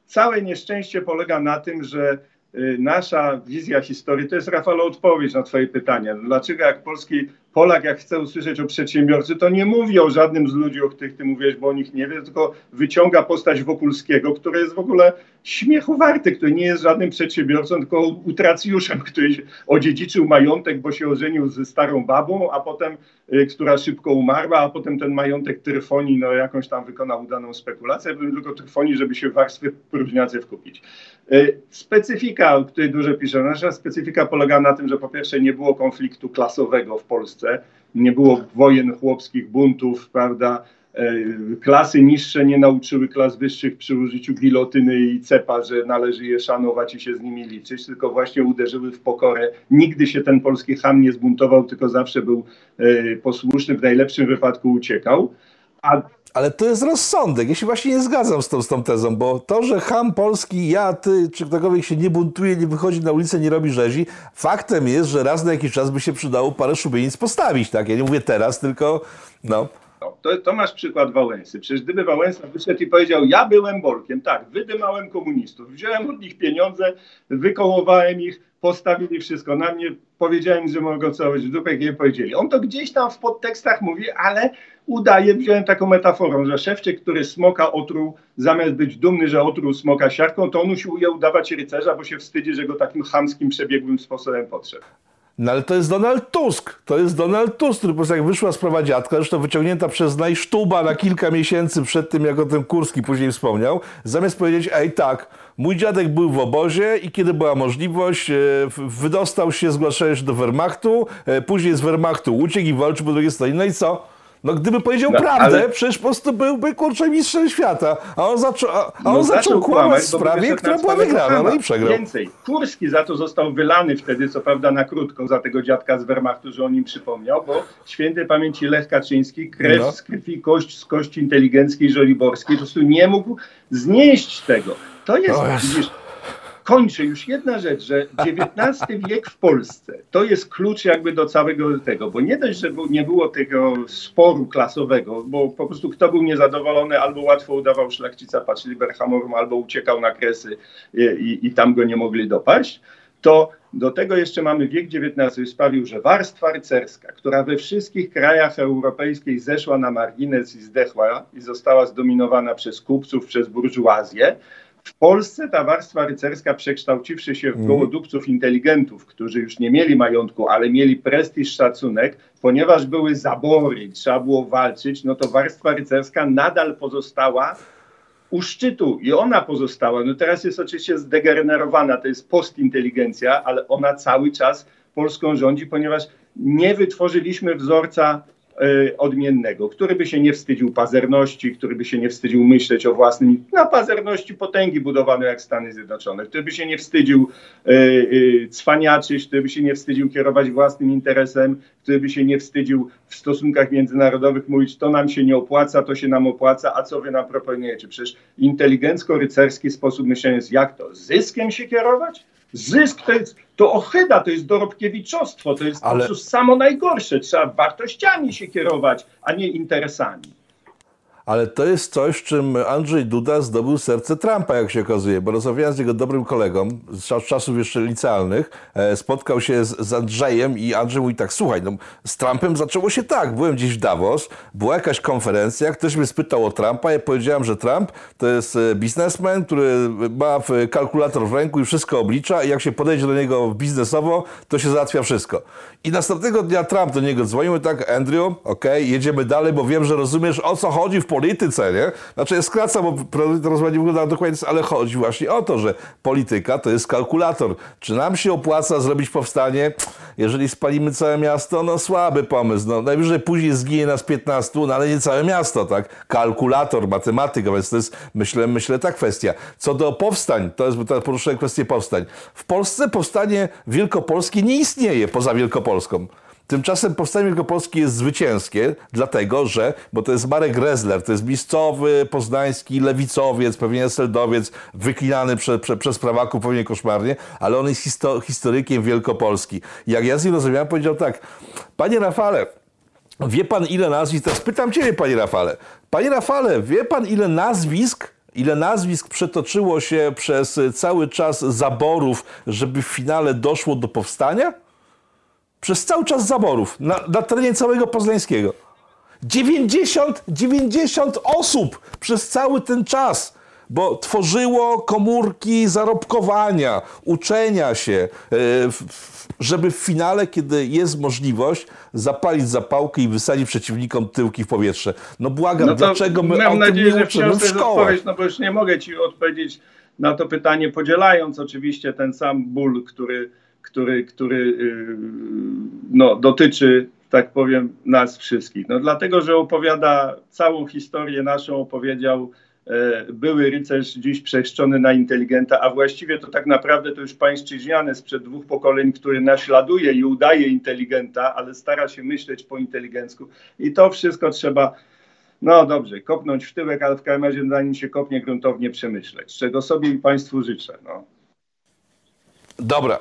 całe nieszczęście polega na tym, że Y, nasza wizja historii to jest, Rafał, odpowiedź na Twoje pytanie. Dlaczego jak polski Polak, jak chce usłyszeć o przedsiębiorcy, to nie mówi o żadnym z ludzi, o których ty mówisz, bo o nich nie wie, tylko wyciąga postać Wokulskiego, który jest w ogóle śmiechu warty, który nie jest żadnym przedsiębiorcą, tylko utracjuszem, który odziedziczył majątek, bo się ożenił ze starą babą, a potem, y, która szybko umarła, a potem ten majątek tryfoni, no jakąś tam wykonał udaną spekulację, tylko tryfoni, żeby się warstwy próżniacy wkupić. Y, specyfika, o której dużo pisze, nasza specyfika polega na tym, że po pierwsze nie było konfliktu klasowego w Polsce, Polsce. Nie było wojen chłopskich, buntów, prawda? E, klasy niższe nie nauczyły klas wyższych przy użyciu gilotyny i cepa, że należy je szanować i się z nimi liczyć, tylko właśnie uderzyły w pokorę. Nigdy się ten polski ham nie zbuntował, tylko zawsze był e, posłuszny, w najlepszym wypadku uciekał. A ale to jest rozsądek. Ja się właśnie nie zgadzam z tą, z tą tezą, bo to, że ham polski, ja, ty, czy ktokolwiek się nie buntuje, nie wychodzi na ulicę, nie robi rzezi, faktem jest, że raz na jakiś czas by się przydało parę szubienic postawić, tak? Ja nie mówię teraz, tylko no. No, to, to masz przykład Wałęsy. Przecież gdyby Wałęsa wyszedł i powiedział, ja byłem Bolkiem, tak, wydymałem komunistów, wziąłem od nich pieniądze, wykołowałem ich, postawili wszystko na mnie, powiedziałem, że mogą całość w dupę, nie powiedzieli. On to gdzieś tam w podtekstach mówi, ale udaje, wziąłem taką metaforą, że szewczyk, który smoka otruł, zamiast być dumny, że otruł smoka siarką, to on usiłuje udawać rycerza, bo się wstydzi, że go takim chamskim, przebiegłym sposobem podszedł. No ale to jest Donald Tusk. To jest Donald Tusk, który po prostu jak wyszła sprawa dziadka, zresztą wyciągnięta przez najsztuba na kilka miesięcy przed tym, jak o tym Kurski później wspomniał, zamiast powiedzieć, ej tak, mój dziadek był w obozie i kiedy była możliwość, e, wydostał się, zgłaszając się do Wehrmachtu, e, później z Wehrmachtu uciekł i walczył po drugiej stronie. No i co? No gdyby powiedział no, prawdę, ale... przecież po prostu byłby kurczę mistrzem świata. A on, zaczął, a on no, zaczął kłamać w sprawie, która była wygrana, no i przegrał. Więcej, Kurski za to został wylany wtedy, co prawda na krótko, za tego dziadka z Wehrmachtu, że on im przypomniał, bo świętej pamięci Lech Kaczyński, krew no. z krwi, kość z kości inteligenckiej żoliborskiej, po prostu nie mógł znieść tego. To jest, widzisz, kończę już jedna rzecz, że XIX wiek w Polsce to jest klucz jakby do całego tego, bo nie dość, że nie było tego sporu klasowego, bo po prostu kto był niezadowolony albo łatwo udawał szlachcica patrz Liberhamorum, albo uciekał na kresy i, i, i tam go nie mogli dopaść, to do tego jeszcze mamy wiek XIX sprawił, że warstwa rycerska, która we wszystkich krajach europejskich zeszła na margines i zdechła i została zdominowana przez kupców, przez burżuazję, w Polsce ta warstwa rycerska, przekształciwszy się w mhm. gołodupców inteligentów, którzy już nie mieli majątku, ale mieli prestiż, szacunek, ponieważ były zabory, trzeba było walczyć, no to warstwa rycerska nadal pozostała u szczytu i ona pozostała. No teraz jest oczywiście zdegenerowana, to jest postinteligencja, ale ona cały czas Polską rządzi, ponieważ nie wytworzyliśmy wzorca odmiennego, który by się nie wstydził pazerności, który by się nie wstydził myśleć o własnym, na pazerności potęgi budowanej jak Stany Zjednoczone, który by się nie wstydził e, e, cwaniaczyć, który by się nie wstydził kierować własnym interesem, który by się nie wstydził w stosunkach międzynarodowych mówić, to nam się nie opłaca, to się nam opłaca, a co wy nam proponujecie? Przecież inteligencko-rycerski sposób myślenia jest jak to? Zyskiem się kierować? Zysk to jest to ochyda, to jest dorobkiewiczostwo, to jest Ale... po prostu samo najgorsze. Trzeba wartościami się kierować, a nie interesami ale to jest coś, czym Andrzej Duda zdobył serce Trumpa, jak się okazuje, bo rozmawiając z jego dobrym kolegą z czasów jeszcze licealnych, e, spotkał się z, Andrzejem i Andrzej mówi tak, słuchaj, no, z Trumpem zaczęło się tak, byłem gdzieś w Davos, była jakaś konferencja, ktoś mnie spytał o Trumpa, ja powiedziałem, że Trump to jest e, biznesmen, który ma kalkulator w ręku i wszystko oblicza i jak się podejdzie do niego biznesowo, to się załatwia wszystko. I następnego dnia Trump do niego dzwonił tak, Andrew, okej, okay, jedziemy dalej, bo wiem, że rozumiesz o co chodzi w polityce, nie? Znaczy ja skracam, bo rozmowa nie wygląda dokładnie, ale chodzi właśnie o to, że polityka to jest kalkulator. Czy nam się opłaca zrobić powstanie? Jeżeli spalimy całe miasto, no słaby pomysł. No, najwyżej później zginie nas 15, no ale nie całe miasto, tak? Kalkulator, matematyka, więc to jest, myślę, myślę ta kwestia. Co do powstań, to jest teraz poruszyłem kwestię powstań. W Polsce powstanie wielkopolskie nie istnieje poza Wielkopolską. Tymczasem powstanie wielkopolskie jest zwycięskie, dlatego że, bo to jest Marek Rezler, to jest miejscowy, poznański lewicowiec, pewnie seldowiec, wyklinany prze, prze, przez prawaków pewnie koszmarnie, ale on jest histo, historykiem Wielkopolski. Jak ja z nim rozmawiałem, powiedział tak, panie Rafale, wie pan ile nazwisk, teraz pytam ciebie, panie Rafale, panie Rafale, wie pan ile nazwisk ile nazwisk przetoczyło się przez cały czas zaborów, żeby w finale doszło do powstania? Przez cały czas zaborów na, na terenie całego Poznańskiego. 90, 90 osób przez cały ten czas bo tworzyło komórki zarobkowania, uczenia się, e, żeby w finale, kiedy jest możliwość, zapalić zapałkę i wysadzić przeciwnikom tyłki w powietrze. No błagam, no dlaczego my mam o nadzieję, tym nie uczymy w szkołach? No bo już nie mogę ci odpowiedzieć na to pytanie, podzielając oczywiście ten sam ból, który który, który y, no, dotyczy, tak powiem, nas wszystkich. No, dlatego, że opowiada całą historię naszą, opowiedział e, były rycerz dziś przechrzczony na inteligenta, a właściwie to tak naprawdę to już pańszczyźniany sprzed dwóch pokoleń, który naśladuje i udaje inteligenta, ale stara się myśleć po inteligencku. I to wszystko trzeba, no dobrze, kopnąć w tyłek, ale w każdym razie zanim się kopnie gruntownie przemyśleć, czego sobie i państwu życzę. No. Dobra,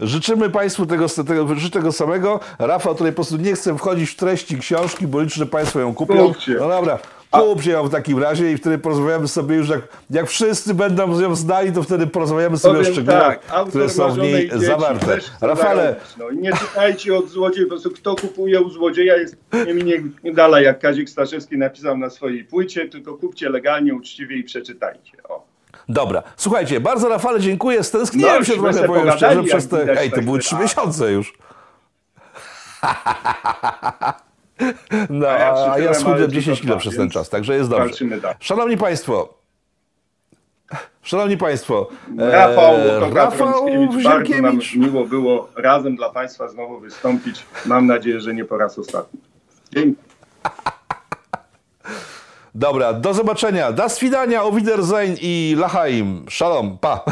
Życzymy Państwu tego, tego, życzę tego samego. Rafał tutaj po prostu nie chce wchodzić w treści książki, bo liczę, że Państwo ją kupią. Kupcie. No dobra, kupcie ją w takim razie i wtedy porozmawiamy sobie już, jak, jak wszyscy będą ją znali, to wtedy porozmawiamy sobie o Powiem szczegółach, tak, które są w niej zawarte. Rafale, No. Nie czytajcie od złodziei, po prostu kto kupuje u złodzieja jest nie minie nie dalej, jak Kazik Staszewski napisał na swojej płycie, tylko kupcie legalnie, uczciwie i przeczytajcie. O. Dobra, słuchajcie, bardzo Rafale dziękuję, stęskniłem No, się trochę, powiem szczerze, przez te... widać, Ej, to tak były by- trzy miesiące już. No, A ja ja schudłem ale 10 tylko kilo przez ten czas, także jest dobrze. Szanowni Państwo, Szanowni Państwo, e, Rafał Rafał Rafał bardzo nam miło było razem dla Państwa znowu wystąpić. Mam nadzieję, że nie po raz ostatni. Dzięki. Dobra, do zobaczenia, do swidania, o Wiedersehen i Lachaim. Shalom, pa.